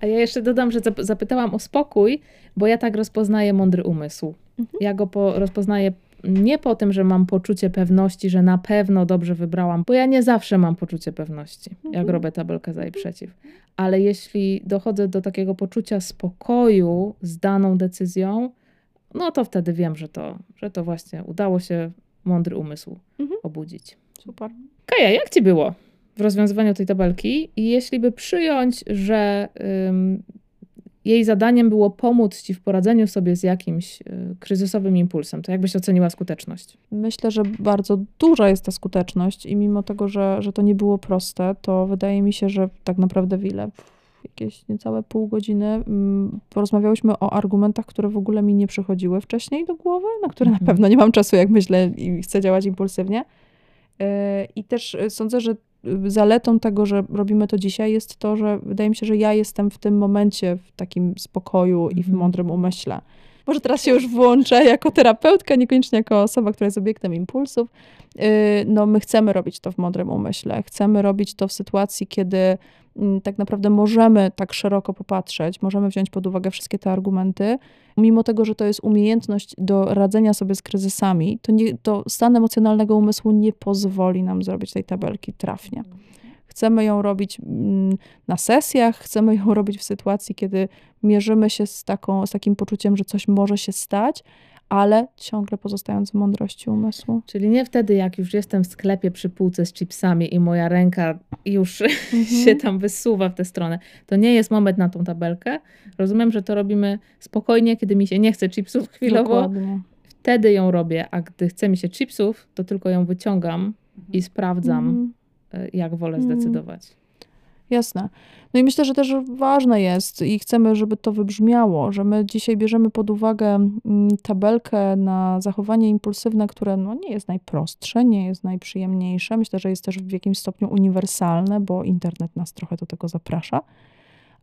A ja jeszcze dodam, że zap- zapytałam o spokój, bo ja tak rozpoznaję mądry umysł. Ja go po, rozpoznaję nie po tym, że mam poczucie pewności, że na pewno dobrze wybrałam, bo ja nie zawsze mam poczucie pewności, jak robię tabelkę za i przeciw. Ale jeśli dochodzę do takiego poczucia spokoju z daną decyzją, no to wtedy wiem, że to, że to właśnie udało się mądry umysł Mhm. obudzić. Super. Kaja, jak ci było w rozwiązywaniu tej tabelki? I jeśli by przyjąć, że ym, jej zadaniem było pomóc ci w poradzeniu sobie z jakimś y, kryzysowym impulsem, to jak byś oceniła skuteczność? Myślę, że bardzo duża jest ta skuteczność i mimo tego, że, że to nie było proste, to wydaje mi się, że tak naprawdę w ile? W Jakieś niecałe pół godziny mm, porozmawiałyśmy o argumentach, które w ogóle mi nie przychodziły wcześniej do głowy, na które na Mhm. pewno nie mam czasu, jak myślę i chcę działać impulsywnie. Yy, I też y, sądzę, że y, zaletą tego, że robimy to dzisiaj, jest to, że wydaje mi się, że ja jestem w tym momencie w takim spokoju i w Mhm. mądrym umyśle. Może teraz się już włączę jako terapeutka, niekoniecznie jako osoba, która jest obiektem impulsów. Yy, No, my chcemy robić to w mądrym umyśle. Chcemy robić to w sytuacji, kiedy mm, tak naprawdę możemy tak szeroko popatrzeć, możemy wziąć pod uwagę wszystkie te argumenty. Mimo tego, że to jest umiejętność do radzenia sobie z kryzysami, to, nie, to stan emocjonalnego umysłu nie pozwoli nam zrobić tej tabelki trafnie. Chcemy ją robić mm, na sesjach, chcemy ją robić w sytuacji, kiedy mierzymy się z, taką, z takim poczuciem, że coś może się stać, ale ciągle pozostając w mądrości umysłu. Czyli nie wtedy, jak już jestem w sklepie przy półce z chipsami i moja ręka już się tam wysuwa w tę stronę. To nie jest moment na tą tabelkę. Rozumiem, że to robimy spokojnie, kiedy mi się nie chce chipsów chwilowo. Dokładnie. Wtedy ją robię, a gdy chce mi się chipsów, to tylko ją wyciągam i sprawdzam, Mhm. Jak wolę Mhm. zdecydować. Jasne. No i myślę, że też ważne jest i chcemy, żeby to wybrzmiało, że my dzisiaj bierzemy pod uwagę mm, tabelkę na zachowanie impulsywne, które no, nie jest najprostsze, nie jest najprzyjemniejsze. Myślę, że jest też w jakimś stopniu uniwersalne, bo internet nas trochę do tego zaprasza.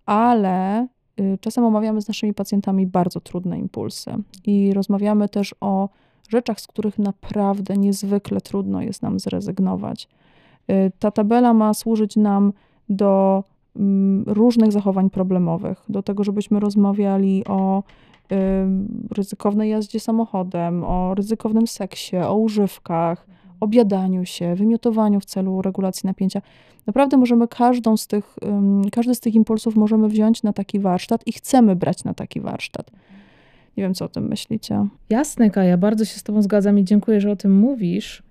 Ale y, czasem omawiamy z naszymi pacjentami bardzo trudne impulsy i rozmawiamy też o rzeczach, z których naprawdę niezwykle trudno jest nam zrezygnować. Y, Ta tabela ma służyć nam do mm, różnych zachowań problemowych, do tego, żebyśmy rozmawiali o y, ryzykownej jazdzie samochodem, o ryzykownym seksie, o używkach, obiadaniu się, wymiotowaniu w celu regulacji napięcia. Naprawdę możemy każdą z tych, każdy z tych impulsów możemy wziąć na taki warsztat i chcemy brać na taki warsztat. Nie wiem, co o tym myślicie. Jasne, Kaja, bardzo się z Tobą zgadzam i dziękuję, że o tym mówisz.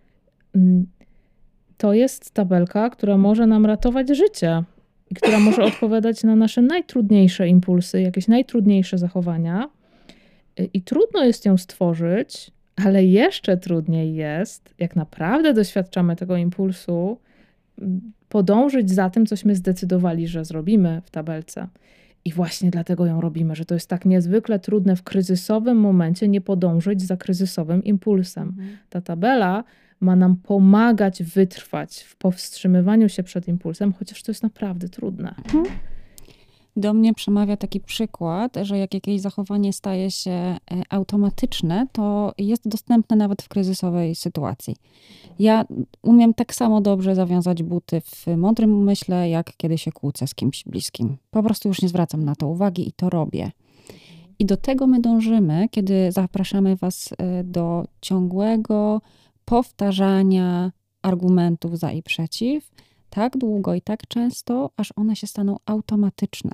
To jest tabelka, która może nam ratować życie i która może odpowiadać na nasze najtrudniejsze impulsy, jakieś najtrudniejsze zachowania. I trudno jest ją stworzyć, ale jeszcze trudniej jest, jak naprawdę doświadczamy tego impulsu, podążyć za tym, cośmy zdecydowali, że zrobimy w tabelce. I właśnie dlatego ją robimy, że to jest tak niezwykle trudne w kryzysowym momencie nie podążyć za kryzysowym impulsem. Ta tabela ma nam pomagać wytrwać w powstrzymywaniu się przed impulsem, chociaż to jest naprawdę trudne. Do mnie przemawia taki przykład, że jak jakieś zachowanie staje się e, automatyczne, to jest dostępne nawet w kryzysowej sytuacji. Ja umiem tak samo dobrze zawiązać buty w mądrym umyśle, jak kiedy się kłócę z kimś bliskim. Po prostu już nie zwracam na to uwagi i to robię. I do tego my dążymy, kiedy zapraszamy Was e, do ciągłego powtarzania argumentów za i przeciw, tak długo i tak często, aż one się staną automatyczne.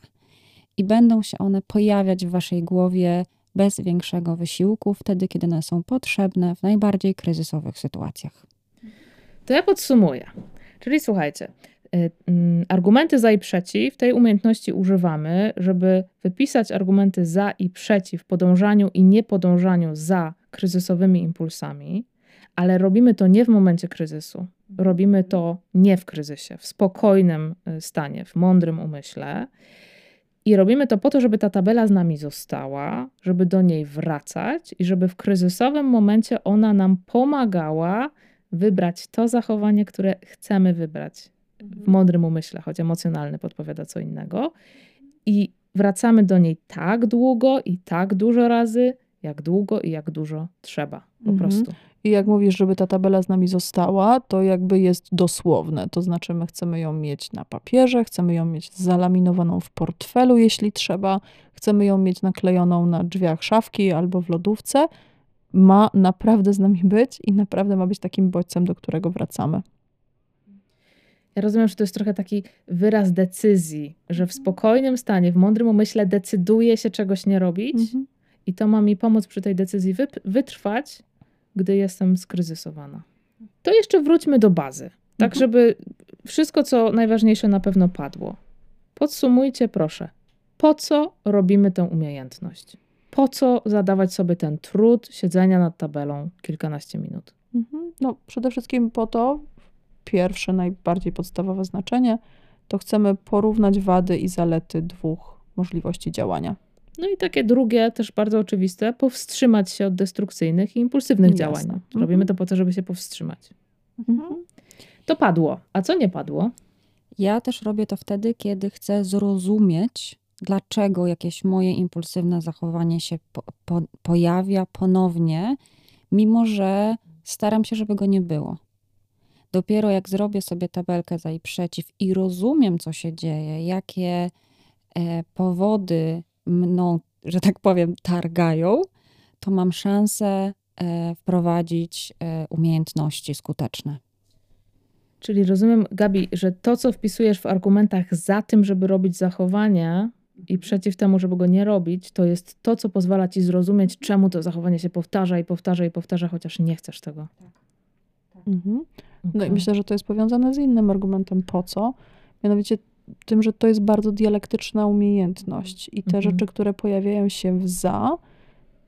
I będą się one pojawiać w Waszej głowie bez większego wysiłku, wtedy, kiedy one są potrzebne w najbardziej kryzysowych sytuacjach. To ja podsumuję. Czyli słuchajcie, y, mm, argumenty za i przeciw tej umiejętności używamy, żeby wypisać argumenty za i przeciw podążaniu i niepodążaniu za kryzysowymi impulsami, ale robimy to nie w momencie kryzysu. Robimy to nie w kryzysie, w spokojnym y, stanie, w mądrym umyśle. I robimy to po to, żeby ta tabela z nami została, żeby do niej wracać i żeby w kryzysowym momencie ona nam pomagała wybrać to zachowanie, które chcemy wybrać w mądrym umyśle, choć emocjonalny podpowiada co innego. I wracamy do niej tak długo i tak dużo razy, jak długo i jak dużo trzeba. Po Mhm. prostu. I jak mówisz, żeby ta tabela z nami została, to jakby jest dosłowne. To znaczy, my chcemy ją mieć na papierze, chcemy ją mieć zalaminowaną w portfelu, jeśli trzeba, chcemy ją mieć naklejoną na drzwiach szafki albo w lodówce. Ma naprawdę z nami być i naprawdę ma być takim bodźcem, do którego wracamy. Ja rozumiem, że to jest trochę taki wyraz decyzji, że w spokojnym stanie, w mądrym umyśle decyduję się czegoś nie robić Mhm. i to ma mi pomóc przy tej decyzji wytrwać, gdy jestem skryzysowana. To jeszcze wróćmy do bazy, tak Mhm. żeby wszystko, co najważniejsze na pewno padło. Podsumujcie proszę, po co robimy tę umiejętność? Po co zadawać sobie ten trud siedzenia nad tabelą kilkanaście minut? Mhm. No, przede wszystkim po to, pierwsze, najbardziej podstawowe znaczenie, to chcemy porównać wady i zalety dwóch możliwości działania. No i takie drugie, też bardzo oczywiste, powstrzymać się od destrukcyjnych i impulsywnych Jasne. działań. Mhm. Robimy to po to, żeby się powstrzymać. Mhm. To padło. A co nie padło? Ja też robię to wtedy, kiedy chcę zrozumieć, dlaczego jakieś moje impulsywne zachowanie się po, po, pojawia ponownie, mimo że staram się, żeby go nie było. Dopiero jak zrobię sobie tabelkę za i przeciw i rozumiem, co się dzieje, jakie e, powody mną, że tak powiem, targają, to mam szansę e, wprowadzić e, umiejętności skuteczne. Czyli rozumiem, Gabi, że to, co wpisujesz w argumentach za tym, żeby robić zachowanie i przeciw temu, żeby go nie robić, to jest to, co pozwala ci zrozumieć, czemu to zachowanie się powtarza i powtarza i powtarza, chociaż nie chcesz tego. Mhm. No i Okej. myślę, że to jest powiązane z innym argumentem po co, mianowicie tym, że to jest bardzo dialektyczna umiejętność i te Mhm. rzeczy, które pojawiają się w za,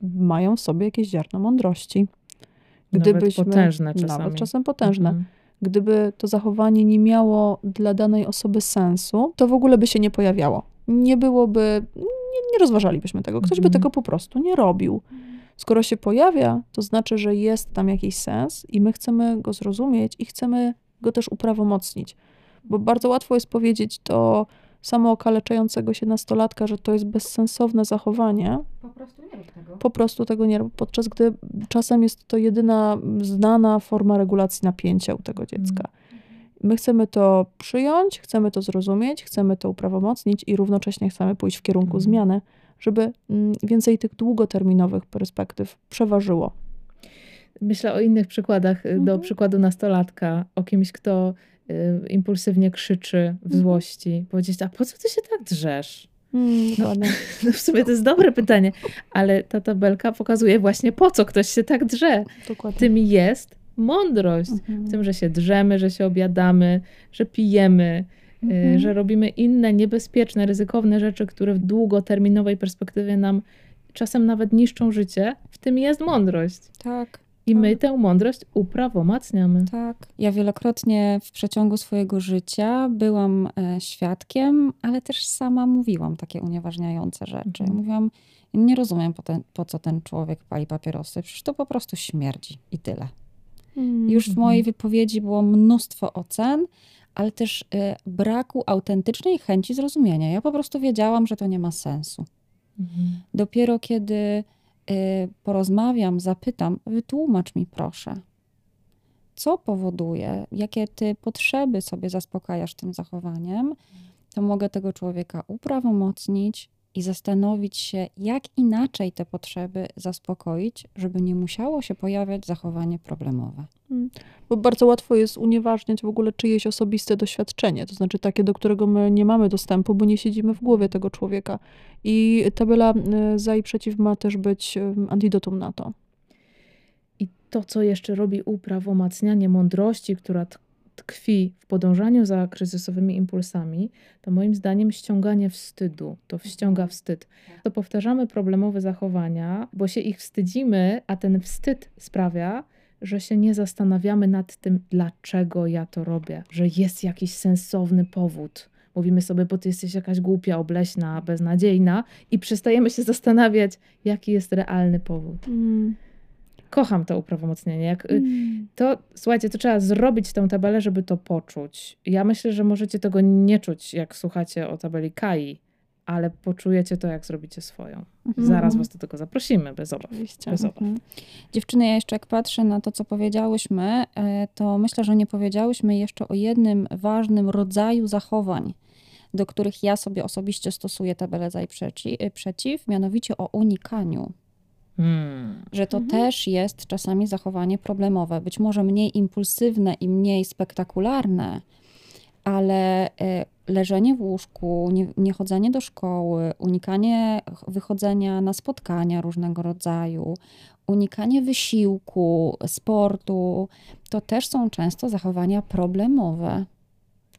mają w sobie jakieś ziarno mądrości. Nawet potężne czasami. Nawet czasem potężne. Mhm. Gdyby to zachowanie nie miało dla danej osoby sensu, to w ogóle by się nie pojawiało. Nie byłoby, nie, nie rozważalibyśmy tego. Ktoś by Mhm. tego po prostu nie robił. Skoro się pojawia, to znaczy, że jest tam jakiś sens i my chcemy go zrozumieć i chcemy go też uprawomocnić. Bo bardzo łatwo jest powiedzieć do samookaleczającego się nastolatka, że to jest bezsensowne zachowanie, Po prostu nie rób tego. po prostu tego nie rób, podczas gdy czasem jest to jedyna znana forma regulacji napięcia u tego dziecka. my chcemy to przyjąć, chcemy to zrozumieć, chcemy to uprawomocnić i równocześnie chcemy pójść w kierunku Mhm. zmiany, żeby mm, więcej tych długoterminowych perspektyw przeważyło. Myślę o innych przykładach. y, Do Mhm. przykładu nastolatka, o kimś, kto impulsywnie krzyczy w Mhm. złości. Powiedzieć, a po co ty się tak drzesz? Mm, dokładnie. No w sumie to jest dobre pytanie, ale ta tabelka pokazuje właśnie po co ktoś się tak drze. dokładnie. Tym jest mądrość. Mhm. W tym, że się drzemy, że się obiadamy, że pijemy, y, Mhm. że robimy inne niebezpieczne, ryzykowne rzeczy, które w długoterminowej perspektywie nam czasem nawet niszczą życie. W tym jest mądrość. Tak. I my tę mądrość uprawomacniamy. Tak. Ja wielokrotnie w przeciągu swojego życia byłam e, świadkiem, ale też sama mówiłam takie unieważniające rzeczy. Mhm. Mówiłam, nie rozumiem po, ten, po co ten człowiek pali papierosy, przecież to po prostu śmierdzi i tyle. Mm. Już w mojej wypowiedzi było mnóstwo ocen, ale też e, braku autentycznej chęci zrozumienia. Ja po prostu wiedziałam, że to nie ma sensu. Mhm. Dopiero kiedy porozmawiam, zapytam, wytłumacz mi proszę, co powoduje, jakie ty potrzeby sobie zaspokajasz tym zachowaniem, to mogę tego człowieka uprawomocnić i zastanowić się, jak inaczej te potrzeby zaspokoić, żeby nie musiało się pojawiać zachowanie problemowe. Bo bardzo łatwo jest unieważniać w ogóle czyjeś osobiste doświadczenie, to znaczy takie, do którego my nie mamy dostępu, bo nie siedzimy w głowie tego człowieka. I tabela y, za i przeciw ma też być y, antidotum na to. I to, co jeszcze robi uprawomacnianie mądrości, która tk- tkwi w podążaniu za kryzysowymi impulsami, to moim zdaniem ściąganie wstydu. To ściąga wstyd. To powtarzamy problemowe zachowania, bo się ich wstydzimy, a ten wstyd sprawia, że się nie zastanawiamy nad tym, dlaczego ja to robię, że jest jakiś sensowny powód. Mówimy sobie, bo ty jesteś jakaś głupia, obleśna, beznadziejna, i przestajemy się zastanawiać, jaki jest realny powód. Kocham to uprawomocnienie. Jak, y, to, słuchajcie, to trzeba zrobić tę tabelę, żeby to poczuć. Ja myślę, że możecie tego nie czuć, jak słuchacie o tabeli Kai, ale poczujecie to, jak zrobicie swoją. Zaraz was do tego zaprosimy, bez obaw. Oczywiście. Bez obaw. Mhm. Dziewczyny, ja jeszcze jak patrzę na to, co powiedziałyśmy, e, to myślę, że nie powiedziałyśmy jeszcze o jednym ważnym rodzaju zachowań, do których ja sobie osobiście stosuję tabelę za i przeci, e, przeciw, mianowicie o unikaniu. Hmm. Że to też jest czasami zachowanie problemowe, być może mniej impulsywne i mniej spektakularne, ale e, leżenie w łóżku, nie, nie chodzenie do szkoły, unikanie ch- wychodzenia na spotkania różnego rodzaju, unikanie wysiłku, sportu, to też są często zachowania problemowe,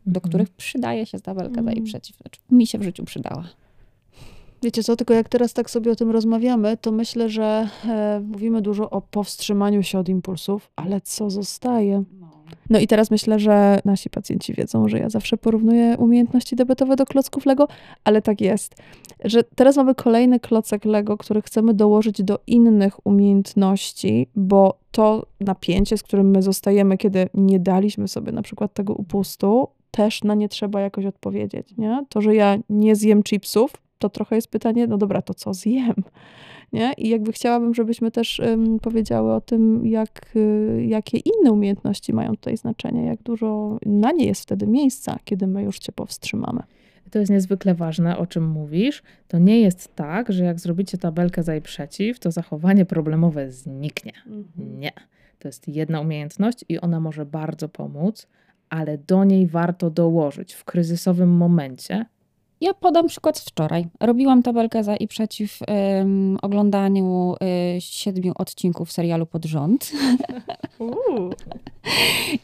do Mhm. których przydaje się tabelka za i Mhm. przeciw. Znaczy, Mi się w życiu przydała. Wiecie co, tylko jak teraz tak sobie o tym rozmawiamy, to myślę, że e, mówimy dużo o powstrzymaniu się od impulsów, ale co zostaje? No i teraz myślę, że nasi pacjenci wiedzą, że ja zawsze porównuję umiejętności debetowe do klocków Lego, ale tak jest, że teraz mamy kolejny klocek Lego, który chcemy dołożyć do innych umiejętności, bo to napięcie, z którym my zostajemy, kiedy nie daliśmy sobie na przykład tego upustu, też na nie trzeba jakoś odpowiedzieć, nie? To, że ja nie zjem chipsów, to trochę jest pytanie, no dobra, to co zjem? Nie? I jakby chciałabym, żebyśmy też ym, powiedziały o tym, jak, y, jakie inne umiejętności mają tutaj znaczenie, jak dużo na nie jest wtedy miejsca, kiedy my już cię powstrzymamy. To jest niezwykle ważne, o czym mówisz. To nie jest tak, że jak zrobicie tabelkę za i przeciw, to zachowanie problemowe zniknie. Nie. To jest jedna umiejętność i ona może bardzo pomóc, ale do niej warto dołożyć w kryzysowym momencie. Ja podam przykład z wczoraj. Robiłam tabelkę za i przeciw em, oglądaniu y, siedmiu odcinków serialu pod rząd.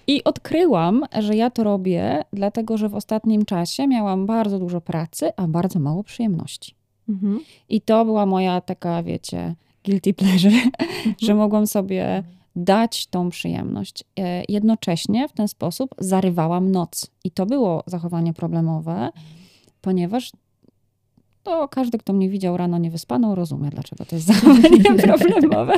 I odkryłam, że ja to robię, dlatego że w ostatnim czasie miałam bardzo dużo pracy, a bardzo mało przyjemności. Mhm. I to była moja taka, wiecie, guilty pleasure, że mogłam sobie dać tą przyjemność. E, Jednocześnie w ten sposób zarywałam noc. I to było zachowanie problemowe, ponieważ to każdy, kto mnie widział rano niewyspaną, rozumie, dlaczego to jest zachowanie problemowe.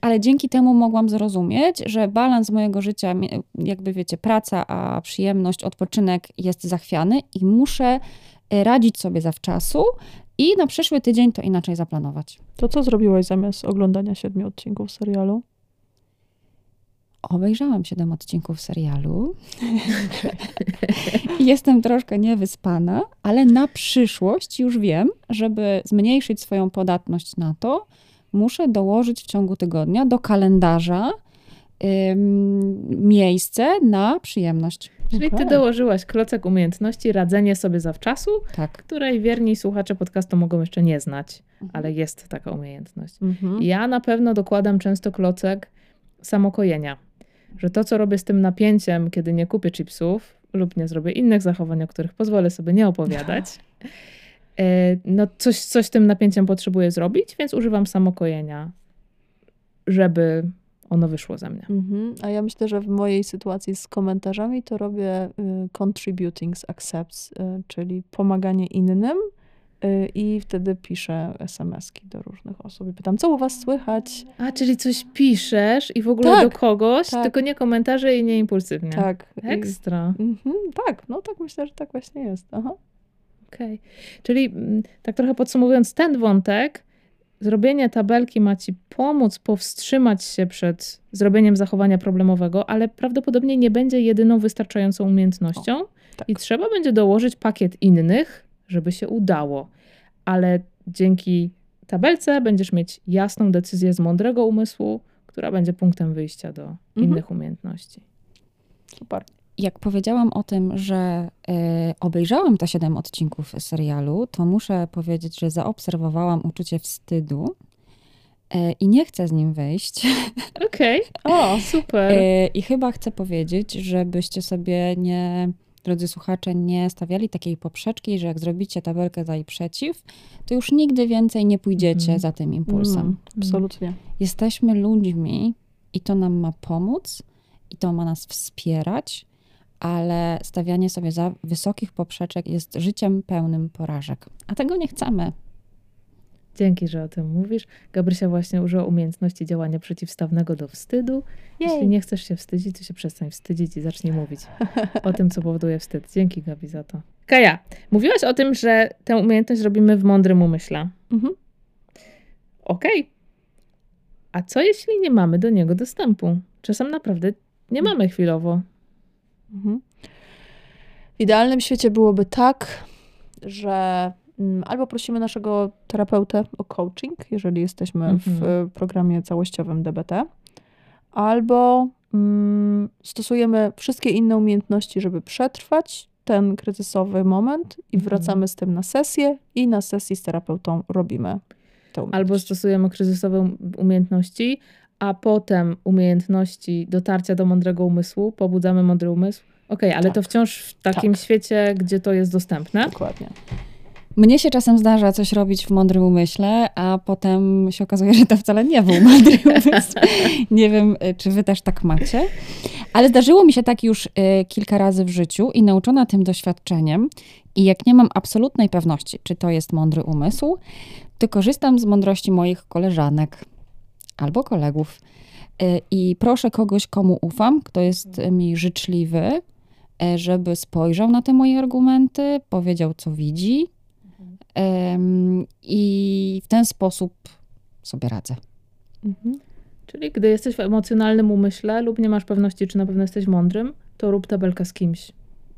Ale dzięki temu mogłam zrozumieć, że balans mojego życia, jakby wiecie, praca, a przyjemność, odpoczynek jest zachwiany i muszę y, radzić sobie zawczasu i na przyszły tydzień to inaczej zaplanować. To co zrobiłaś zamiast oglądania siedmiu odcinków serialu? Obejrzałam 7 odcinków serialu. Jestem troszkę niewyspana, ale na przyszłość już wiem, żeby zmniejszyć swoją podatność na to, muszę dołożyć w ciągu tygodnia do kalendarza ym, miejsce na przyjemność. Czyli ty dołożyłaś klocek umiejętności radzenie sobie zawczasu, Tak. której wierni słuchacze podcastu mogą jeszcze nie znać, Mhm. ale jest taka umiejętność. Mhm. Ja na pewno dokładam często klocek samokojenia. Że to, co robię z tym napięciem, kiedy nie kupię chipsów lub nie zrobię innych zachowań, o których pozwolę sobie nie opowiadać, e, no coś, coś z tym napięciem potrzebuję zrobić, więc używam samokojenia, żeby ono wyszło ze mnie. Mhm. A ja myślę, że w mojej sytuacji z komentarzami to robię y, contributing z accepts, y, czyli pomaganie innym i wtedy piszę SMS-ki do różnych osób i pytam, co u was słychać? A, czyli coś piszesz i w ogóle Tak, do kogoś, tak. tylko nie komentarze i nie impulsywnie. Tak. i- Ekstra. Mhm, tak, no tak myślę, że tak właśnie jest. Aha. Okej. Czyli mm, tak trochę podsumowując ten wątek, zrobienie tabelki ma ci pomóc powstrzymać się przed zrobieniem zachowania problemowego, ale prawdopodobnie nie będzie jedyną wystarczającą umiejętnością tak. i trzeba będzie dołożyć pakiet innych, żeby się udało. Ale dzięki tabelce będziesz mieć jasną decyzję z mądrego umysłu, która będzie punktem wyjścia do innych umiejętności. Super. Jak powiedziałam o tym, że e, obejrzałam te 7 odcinków serialu, to muszę powiedzieć, że zaobserwowałam uczucie wstydu e, i nie chcę z nim wyjść. Okej, O, super. E, I chyba chcę powiedzieć, żebyście sobie nie, drodzy słuchacze, nie stawiali takiej poprzeczki, że jak zrobicie tabelkę za i przeciw, to już nigdy więcej nie pójdziecie Mhm. za tym impulsem. Mm, absolutnie. Jesteśmy ludźmi i to nam ma pomóc i to ma nas wspierać, ale stawianie sobie za wysokich poprzeczek jest życiem pełnym porażek. A tego nie chcemy. Dzięki, że o tym mówisz. Gabrysia właśnie użyła umiejętności działania przeciwstawnego do wstydu. Jeśli nie chcesz się wstydzić, to się przestań wstydzić i zacznij mówić o tym, co powoduje wstyd. Dzięki, Gabi, za to. Kaja, mówiłaś o tym, że tę umiejętność robimy w mądrym umyśle. Mhm. Okej. A co jeśli nie mamy do niego dostępu? Czasem naprawdę nie mamy chwilowo. Mhm. W idealnym świecie byłoby tak, że albo prosimy naszego terapeutę o coaching, jeżeli jesteśmy w Mhm. e, programie całościowym DBT, albo mm, stosujemy wszystkie inne umiejętności, żeby przetrwać ten kryzysowy moment i Mhm. wracamy z tym na sesję i na sesji z terapeutą robimy tę Albo stosujemy kryzysowe um- umiejętności, a potem umiejętności dotarcia do mądrego umysłu, pobudzamy mądry umysł. Okej, ale Tak. to wciąż w takim Tak. świecie, gdzie to jest dostępne. Dokładnie. Mnie się czasem zdarza coś robić w mądrym umyśle, a potem się okazuje, że to wcale nie był mądry umysł. Nie wiem, y, czy wy też tak macie. Ale zdarzyło mi się tak już y, kilka razy w życiu i nauczona tym doświadczeniem, i jak nie mam absolutnej pewności, czy to jest mądry umysł, to korzystam z mądrości moich koleżanek albo kolegów. Y, I proszę kogoś, komu ufam, kto jest mi życzliwy, y, żeby spojrzał na te moje argumenty, powiedział, co widzi, I w ten sposób sobie radzę. Mhm. Czyli gdy jesteś w emocjonalnym umyśle lub nie masz pewności, czy na pewno jesteś mądrym, to rób tabelkę z kimś.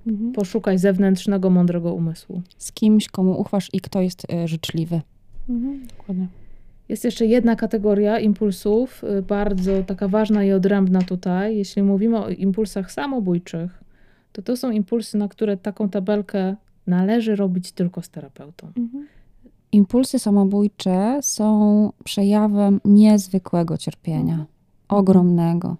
Mhm. Poszukaj zewnętrznego, mądrego umysłu. Z kimś, komu ufasz i kto jest e, życzliwy. Mhm. Dokładnie. Jest jeszcze jedna kategoria impulsów, y, bardzo taka ważna i odrębna tutaj. Jeśli mówimy o impulsach samobójczych, to to są impulsy, na które taką tabelkę należy robić tylko z terapeutą. Mhm. Impulsy samobójcze są przejawem niezwykłego cierpienia, ogromnego.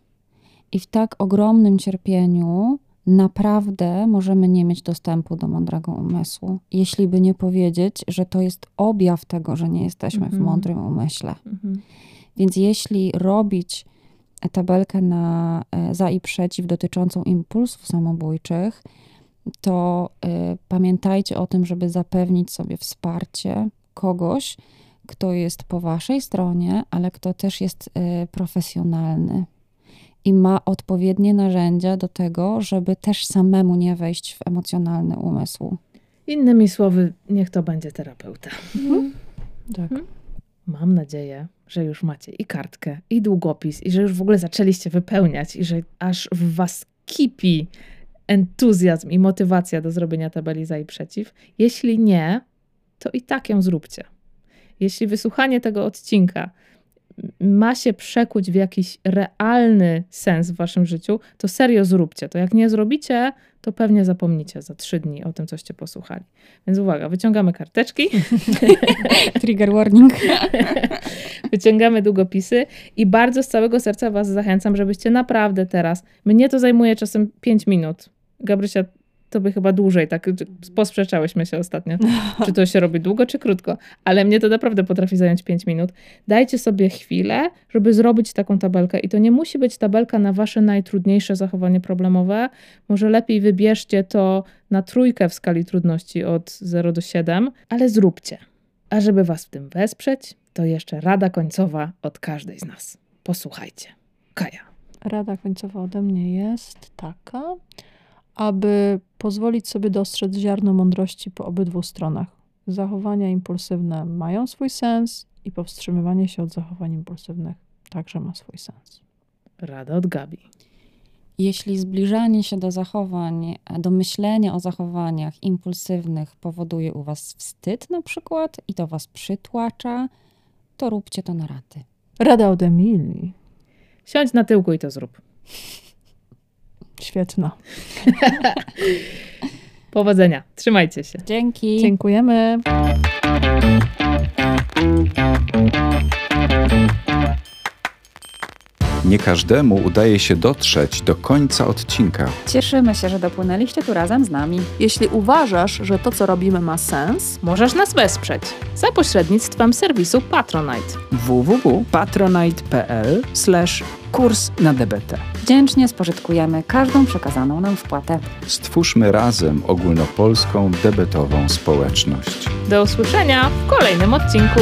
I w tak ogromnym cierpieniu naprawdę możemy nie mieć dostępu do mądrego umysłu. Jeśli by nie powiedzieć, że to jest objaw tego, że nie jesteśmy w Mhm. mądrym umyśle. Mhm. Więc jeśli robić tabelkę na e, za i przeciw dotyczącą impulsów samobójczych, to e, pamiętajcie o tym, żeby zapewnić sobie wsparcie kogoś, kto jest po waszej stronie, ale kto też jest e, profesjonalny i ma odpowiednie narzędzia do tego, żeby też samemu nie wejść w emocjonalny umysł. Innymi słowy, niech to będzie terapeuta. Tak. Mam nadzieję, że już macie i kartkę, i długopis, i że już w ogóle zaczęliście wypełniać, i że aż w was kipi entuzjazm i motywacja do zrobienia tabeli za i przeciw. Jeśli nie, to i tak ją zróbcie. Jeśli wysłuchanie tego odcinka ma się przekuć w jakiś realny sens w waszym życiu, to serio zróbcie to. Jak nie zrobicie, to pewnie zapomnicie za trzy dni o tym, coście posłuchali. Więc uwaga, wyciągamy karteczki, Trigger warning. wyciągamy długopisy i bardzo z całego serca was zachęcam, żebyście naprawdę teraz, mnie to zajmuje czasem 5 minut. Gabrysia, to by chyba dłużej, tak posprzeczałyśmy się ostatnio, czy to się robi długo, czy krótko, ale mnie to naprawdę potrafi zająć 5 minut. Dajcie sobie chwilę, żeby zrobić taką tabelkę i to nie musi być tabelka na wasze najtrudniejsze zachowanie problemowe, może lepiej wybierzcie to na trójkę w skali trudności od 0 do 7, ale zróbcie. A żeby was w tym wesprzeć, to jeszcze rada końcowa od każdej z nas. Posłuchajcie. Kaja. Rada końcowa ode mnie jest taka, aby pozwolić sobie dostrzec ziarno mądrości po obydwu stronach. Zachowania impulsywne mają swój sens i powstrzymywanie się od zachowań impulsywnych także ma swój sens. Rada od Gabi. Jeśli zbliżanie się do zachowań, do myślenia o zachowaniach impulsywnych powoduje u was wstyd na przykład i to was przytłacza, to róbcie to na raty. Rada od Emilii. Siądź na tyłku i to zrób. Świetna. Powodzenia. Trzymajcie się. Dzięki. Dziękujemy. Nie każdemu udaje się dotrzeć do końca odcinka. Cieszymy się, że dopłynęliście tu razem z nami. Jeśli uważasz, że to, co robimy, ma sens, Możesz nas wesprzeć za pośrednictwem serwisu Patronite. www.patronite.pl kurs na DBT. Wdzięcznie spożytkujemy każdą przekazaną nam wpłatę. Stwórzmy razem ogólnopolską debetową społeczność. Do usłyszenia w kolejnym odcinku.